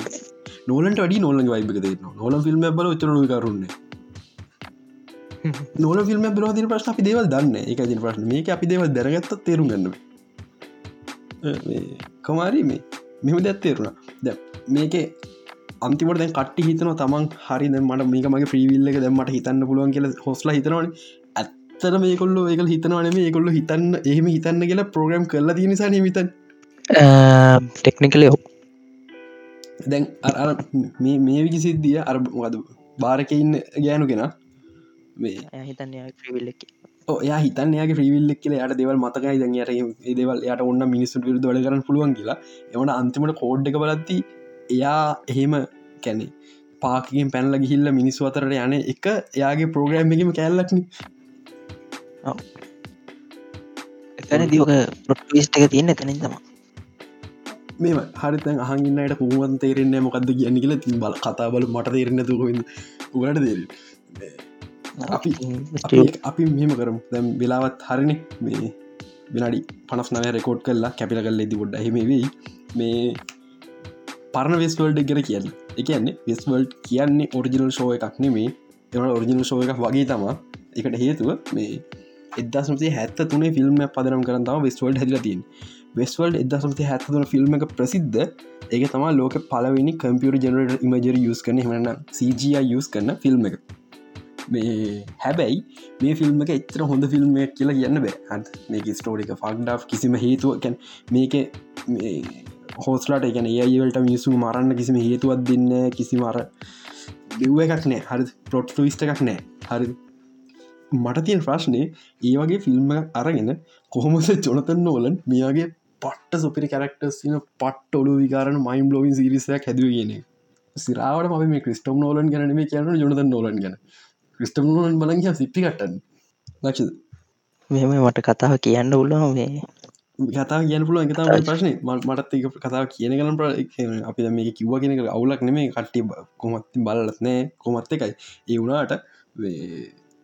Speaker 1: නෝලට අඩි නෝලන් වයිබ තේරන නොලම් ෆිල්ම් බල චරු කරුන්නේ නොල ෆිල්ම් බරෝධන ප්‍රශ්න අපි දේවල් දන්න එක දින ප්‍රශ්න. මේක අපි දේවල් දැනගත්ත තේරුම් ගන්න කමාරි මේ මෙම දැත් තේරුණා. ද මේක අන්තිමට දැන් කට්ටි හිතන තමන් හරි මට මේක මගේ ්‍රීවිල්ල එක දැමට හිතන්න පුළුවන් කියල හොස්ලා හිතනවන. ඇත්තර මේකොල්ල ඒක හිතනවන මේ කොල්ල හිතන්න එහෙම හිතන්න කියලා ප්‍රෝග්‍රම් කරලා තිය නිසා නිමිතන්
Speaker 2: ටෙක්නිකලයෝ
Speaker 1: දැන් අර මේ මේ විකි සිද්ධිය අර වද භාරකඉන්න ගෑනු කෙන. මේ
Speaker 2: හිතන්න ්‍රීවිල්ල
Speaker 1: යා හිතන් යාගේ ්‍රීවිල්ලක් කියල යට දෙවල් මතකයි. දැන් යට දේවල් යට ඔන්න මිනිස්සු විරුද වල කරන්න පුළුවන් කියලා. එවන අන්තිමට කෝඩ් එක බලත්ති එයා එහෙම කැනෙ පාකින් පැනල ගිහිල්ල මිනිස්සු අතරට යන එක එයාගේ ප්‍රෝග්‍රෑම් එකම කැල්ලක්න
Speaker 2: එතන දියක පොට්විස්ට එක තියන්න තැනින් තම
Speaker 1: මෙම හරිතන් අහගන්නට පුුවන් තේරෙන්නේ මොකක්ද කියන්න කියල තින් බල කතා බල මට තේරෙන තුක උගට දේර අපි මෙම කරම්. දැම් වෙලාවත් හරින. මේ විනාඩි පනස් නව රෙකෝඩ් කරලා කැපිල කල්ල ඇති ොඩ්ඩ හෙම වෙයි. මේ පරණ වෙස්වල්ඩ ගෙර කියන්න. එකන්නේ වෙස්වල්ඩ් කියන්නේ ඔරිජිනල් ශෝය එකක් නෙමේ. එම ඔරිජිනල් ශෝය එකක් වගේ තමා එකට හේතුව මේ එදසමසේ හැත්ත තුනේ ෆිල්ම් පදනම් කරතාව වෙස්වල්ඩ හැදිලතින් වෙස්වල්ඩ එදසමසේ හැත්තතුන ෆිල්ම් එක ප්‍රසිද්ධ. ඒක තමා ලෝක පලවෙනි කම්පියර ජනරට ඉමජර යස් කන හමන්න CGI යස් කරන ෆිල්ම් එක මේ හැබැයි මේ ෆිල්ම් එක එච්චර හොඳ ෆිල්ම් කියලා කියන්න බෑ. අත් මේක ස්ටෝරික ෆක්ඩ කිසිම හේතුවකැන් මේක හෝස්ලාට එකන ඒවලට මිනිසු මරන්න කිසිම හේතුවත් දෙන්න කිසි මර දෙව්ව එකක් නෑ. හරි පොට් විස්ට එකක් නෑ. හරි මට තියෙන් ප්‍රශ්නය ඒ වගේ ෆිල්ම් අරගෙන කොහොමද ජොනතන් නෝලන් මේගේ පට්ට සුපිරි කරක්ටස් න පට්ට ඔලු විකාරන මයිම් ලෝවින් සිරිසයක් හැදුව කියන සිරාවට ම මේ ක්‍රිස්ටම් නෝලන් ගැන මේ කියන ජොනතන් නෝලන් ගැන. ක්‍රිස්ටම් නෝලන් බලග සිප්පි කටන්න ලක්ෂ
Speaker 2: මෙම මට කතාව කියන්න උල්ලා මේ
Speaker 1: කතා කියන පුල එක ප්‍රශ්න. මටත් එක කතාව කියන කන ප්‍ර අපි මේ කිව්ව කෙනෙක අවුලක් නෙමේ කට්ටි කොමත්ති බලත් නෑ. කොමත් එකයි. ඒ වුණාට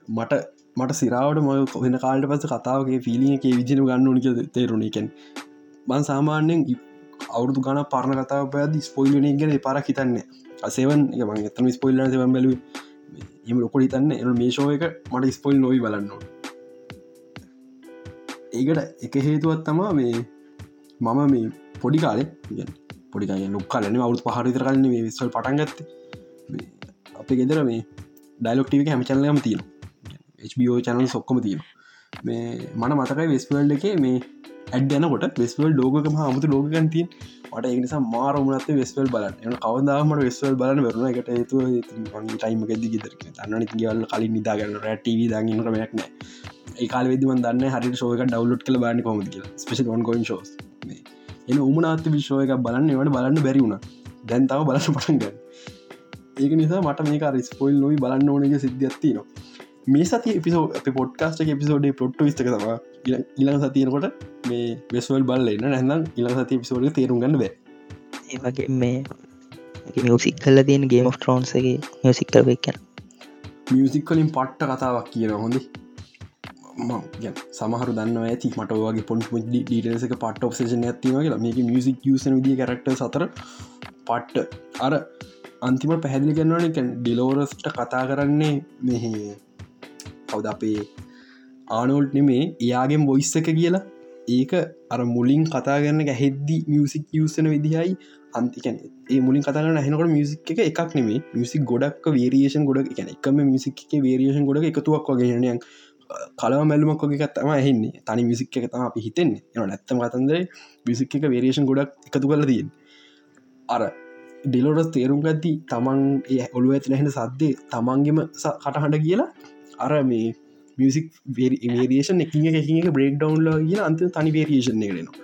Speaker 1: මට මට සිරාවට ම කොහෙන කාල්ට පස කතාවගේ ෆිලිය එක විදින ගන්න ඕනික තේරුණ. එකෙන් බන් සාමාන්‍යෙන් අවුරදු ගන පරණ කතාව පැද ස්පොයිලන ගැන පරක් හිතන්නේ අසේවන් මං එතම ස්පොයිල්ල සවන් බැලු එම ලොකොඩි තන්න එ මේ ශෝය එක මට ස්පොයිල් නොයි බලන්නවා ඒකට එක හේතුවත් තමා මේ මම මේ පොඩි කාලෙ පොඩිකාය නොක් කාලන අවුත් පහරිතර කලන්න මේ විස්වල් පටන්ගත්ත අප ගෙදර මේ ඩයිලොක්ටික හැමචල්ලයම තියෙන HBO චැනල් සොක්කොම තියෙන මේ මන මතකයි වෙස්වල්ඩ එක මේ ඇඩ යනකොට වෙස්වල් ලෝකම හමුතු ලෝකගන්තින් මට ඒනිසා මාරමුණත් වෙස්වල් බලන්න. එන කවදාමට වෙස්වල් බලන්න වරුණ එකට ඒතු ටයිම ගෙද ගෙදර අන්න ගවල් කලින් නිදාගන්න රැටව දගන්න කමයක් නෑ ඒකාල වෙදම දන්න හරි ශෝක ඩවලෝඩ් කළ බන්න කොම කිය ස්පේෂ ඔන්කොයින් ශෝස් එන උමනාත විශ්ෝයක බලන්න. වට බලන්න බැරි වුණ. දැන්තාව බලන්න පටන්ග ඒක නිසා මට මේක රිස්පොයිල් නොයි බලන්න ඕනක සිද්ධියත්ති නවා මේ සති පිසෝ පොට්කාස්ට එපිසෝඩේ පොට්ට විස්තක තම ඉළඟ සතියනකොට මේ වෙස්වල් බල්ල එන්න නැහනම් ඉළඟ සති පිසෝඩ තේරුම් ගන්න බෑ.
Speaker 2: ඒවගේ මේ මියසික් කල්ල තියෙන ගේම of ට්‍රෝන්සගේ මියසික් කරව එකන
Speaker 1: මියසික් කලින් පට්ට කතාවක් කියන හොඳේ. සමහර දන්න ඇති. මට වගේ පොන් ඩීටසක පට ඔප්සේෂන ඇතිවගේ මේක මියසික් යසන විදි කරක්ට සතර පට්ට. අර අන්තිම පැහැදිලි කරන්නවන එක ඩිලෝරස්ට කතා කරන්නේ මෙහ කවද අපේ ආනෝල්ට් නෙමේ එයාගේ බොයිස්ස එක කියලා. ඒක අර මුලින් කතා කරන්න ගැහෙද්දි මියසික් යසන විදිහයි. අන්තිකන ඒ මුලින් කතාරන හනකට මියසික් එක එකක් නෙමේ. මියසික් ගොඩක් වේරේෂන් ගොඩක් එක එකම මියසික් එක වේරේෂන් ගොඩ එකතුවක් වගේනයක් කලව මැල්ලුමක් වගේ තම එහින්නේ තනි විසික් එක තම අපි හිතෙන්නේ. එන නැත්තම කතන්දර විසික් එක වේරේෂන් ගොඩක් එකතු කල තියෙන් අර ඩිලෝරස් තේරුම් ගත්ති තමන් ඔළුව ඇති නැහෙන සද්දේ තමන්ගෙම කටහඬ කියලා අර මේ මියසික් වේරේෂන් එක එක බ්‍රේක් ඩවන්ල කිය අන්ත තනි වේරේෂන් එකරෙනවා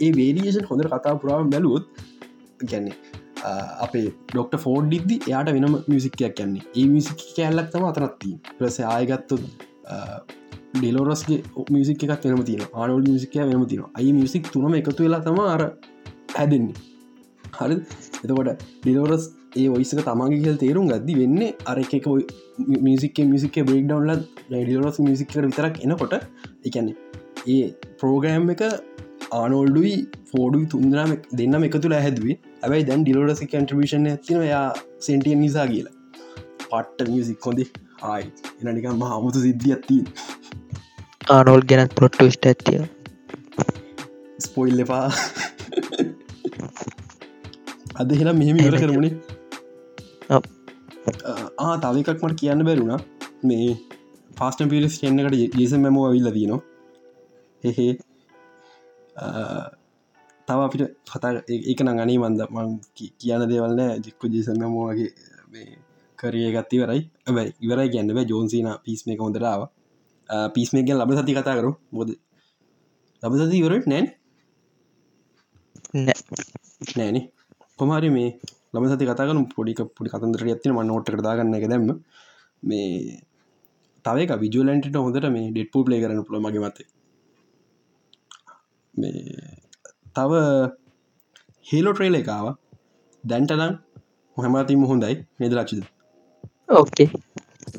Speaker 1: ඒ වේරේෂන් හොඳ කතා පුරාව බැලුවොත් ගැන්නේ අපේ ඩොක්ට ෆෝඩ් දිද්දි එයාට වෙනම මියසික්කයක් කියන්නේ ඒ මිසික් කෑල්ලක් තම අතරත්ති ප්‍රස ආයගත්තු ඩෙලෝරස්ගේ මියසික් එකත් වෙනම තියෙන ආනෝල් මිසිකය වෙනම තියෙන අයි මියසික් තුනම එකතු වෙලා තම අර හැදෙන්නේ. හරි එතකොට ඩිලෝරස් ඒ ඔයිසක තමන්ගේ කියල් තේරුම් ගදදි වෙන්න අර එක මිසික මිසික බ්‍රේක් ඩවන්ල ඩිලෝරස් මිසිකර විතරක් එනකොට එකන්නේ ඒ පෝග්‍රෑම් එක ආනෝල්ඩුයි ෆෝඩුයි තුන්දනම දෙන්නම එක තුළ හැදුවේ. ඇබයි දැන් ඩිලෝරසි කන්ට්‍රවිෂන් ඇතින යා සෙන්ටියන් නිසා කියලා. පට්ට මියසික් හොඳේ. ආයි එනනිකම් මහමුතු සිද්ධිය ඇත්තිී
Speaker 2: ආනෝල් ගැනත් පොට්ට විස්ට ඇතිය
Speaker 1: ස්පොයිල් එපා. අද හෙලා මෙහෙම ඉවර කරමුණේ ආ තවකක් මට කියන්න බැරුණා මේ පාස්ට පිලිස් එන්නකට ජේස මැමෝ අවිල්ල දනවා එහෙ තව අපිට කතා එක නගනී මන්ද මං කියන දේවල්න ජෙක්කු ජේස මැමෝගේ කරිය ගත්ති වරයි ඇබයි ඉවරයි. ගැන්න බෑ. ජෝන්සින පිස් මේක හොඳරාව පිස් මේක ලබ සති කතා කරු බොද ලබ සති ඉවරට නෑන්. නෑන. කොමරි මේ ලම සති කතාගන පොඩික පොඩි කතන්දර ඇතින ම නෝට කදාගන්න එක දැම්ම. මේ තවක විජුවලන්ට හොඳට මේ ඩෙට්පු ප්ලේ කරන පුළ මගේ මතේ. මේ තව හේලෝ ට්‍රේල එකාව දැන්ටනම් මොහමතිම හොඳයි. ලක්ෂිද
Speaker 2: ඕකේ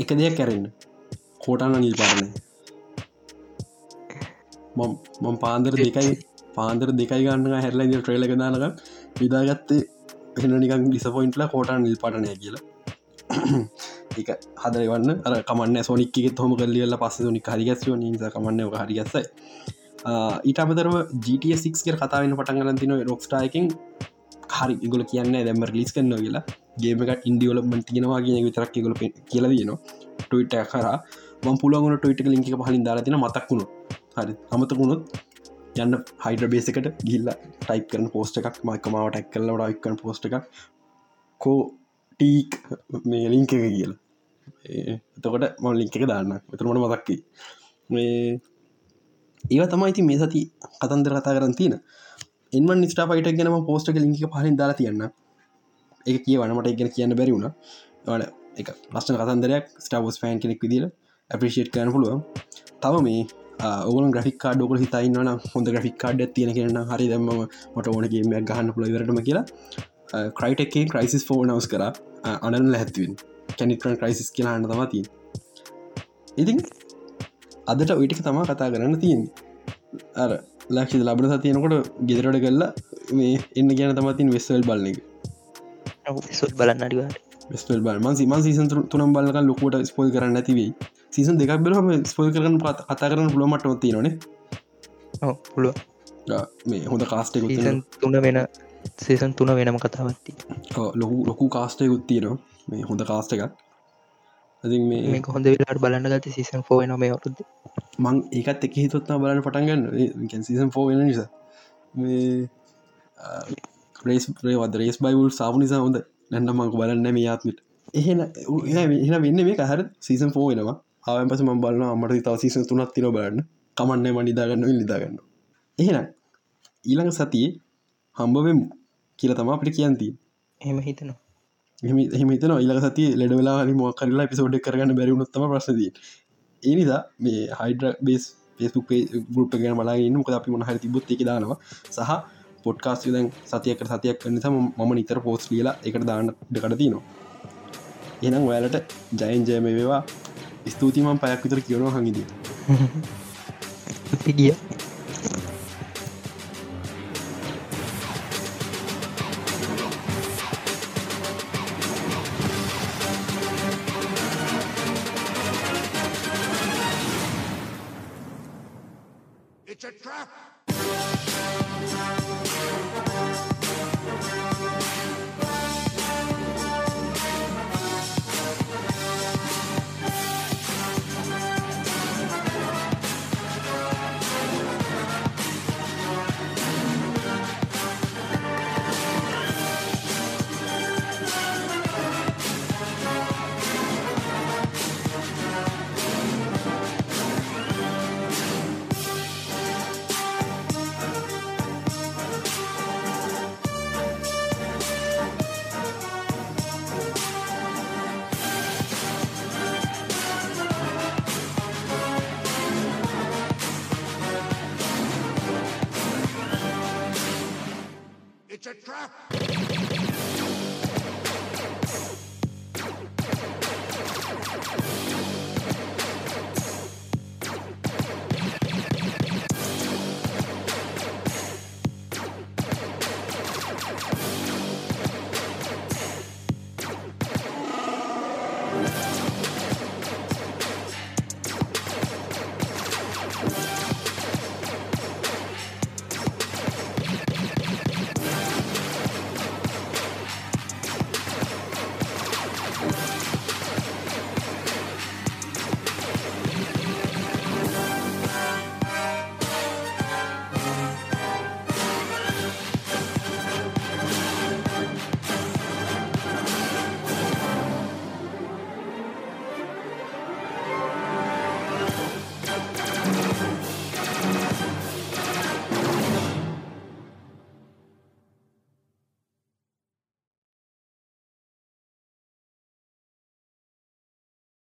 Speaker 1: එක දෙයක් කැරෙන්න. කෝටන්න නිල් පාරණය මම පාන්දර දෙකයි පාන්දර දෙකයි ගන්න හැරල ට්‍රේලක දානක විදාගත්තේ එන නිකන් ඩිසපොයින්ට්ල කෝටන් නිල් පටනය කියලා. එක හදරවන්න අර කමන්න සොනික්කෙ හොම කල්ලියල්ල පස්ස නික හරිගස්ව නිස කමන්න හරිගස්සයි ඊට අමතරම GT6 කර කතාවන්න පටන් ගලන්තින රොක්ස්ටායකින් හරි ඉගොල කියන්න දැම ලිස් කන්න කියලා. ගේම එක ඉන්ඩියවලමට තියෙනවා කියන විතරක් ගොල කියලා දයනවා ටවිට කර ම පුලුවන් ටවිට ලින්ක පහලින් දාලාතින මතක්ුණු හරි අමතකුණුත් යන්න හයිඩ බේසකට ගිල්ල ටයිප කරන පෝස්ට එකක් මයිකමාව ටැක් කල්ල ඩයිකන් පෝස්ට එකක්. කෝ ටීක් මේ ලිංක එක කියල. එතකොට ම ලිංක එක දාන්න. එතරමට මතක්කි මේ ඒව තමයිති මේ සති කතන්දර කතා කරන්න තියෙන. එන්ම නිස්ටා පයිට ගෙනම පෝස්ට ලින්ක පහලින් දාලා තියන්න. ඒ කිය වනමට ඉගෙන කියන්න බැරි වුණ. වන එක ලස්සන කතන්දරයක් ස්ටාවස් ෆෑන් කෙනෙක් විදිල ඇපිෂේට් කරන පුළුවන්. තව මේ ඔගල ග්‍රික් කාඩ ොකල හිතයින්නන හොඳ ග්‍රික් කාඩ් තියෙන කරන හරි දම මට ඕනගේමයක් ගහන්න පුළ වරටම කියලා. ක්‍රයිටකේ ක්‍රයිසිස් ෆෝ නවස් කර. අනල් හැත්වන් කැනිකරන් ක්‍රයිසිස් කියලාන්න තමතිී ඉතින් අදට ඔයිටික තමා කතා කරන්න තියෙන් අර ලක්ෂ ලබන සතියනකොට ගෙදරට කල්ලා මේ එන්න ගැන තමතින් වෙස්වල් බලන එක.
Speaker 2: සුත් බලන්න අඩිවාට
Speaker 1: ස්ල් බල් මන් සිමන් සීසන් තුනම් බලක ලොකොට ස්පොල් කරන්න ඇතිවෙයි සීසන් දෙකක් බෙලම ස්පොල් කරන කතා කරන පුලමට ොත්ති නොනේ
Speaker 2: පුළුව
Speaker 1: මේ හොඳ
Speaker 2: සීසන් තුන වෙන සේසන් තුන වෙනම කතාවත්ති
Speaker 1: ලොකු ලොකු කාස්ටය ගුත්තියනවා මේ හොඳ කාස්ට එකක්. මේ
Speaker 2: හොඳ වෙලාට බලන්න ගත සීසන් නොම වරුද
Speaker 1: මං ඒකත් එක හිතොත්නා බලන්න පටන්ගන්න සීසන් නිසා. මේ රේස් ප්‍රේවද රේස් බයිවුල් සාප නිසා හොඳ නැන්න මංක බලන්න මේ එහෙන එහ වෙන්න මේ හර සීසන් ෆෝ වෙනවා. ආයන් පස ම බලන්න අමට තව සීසන් තුනත් තින බලන්න. කමන්න මනිදාගන්න නිදාගන්න එහෙන ඊළඟ සතියේ හම්බවෙමු කියල තම අපිට කියන්ති
Speaker 2: එම හිතනවා.
Speaker 1: එහමතන ඉලක සති ලෙඩ වෙලා හරි මොකරලා පිසෝඩ් කරගන්න බැරිුණොත්තම ප්‍රසද ඒනිසා මේ හයිඩ බේස් පේස්ු ගුප ගැන මලාගන්න මොක අපි මොහර තිබොත් එක දානවා. සහ පොඩ්කාස් දැන් සතියක සතියක් නිසා මම නිතර පෝස් ලියලා එකට දාන්න දෙකට තිනවා එනම් ඔයාලට ජයන් ජයම වේවා. ස්තුතිමන් පයක් විතර කියවනවා හඟිදී
Speaker 2: ගිය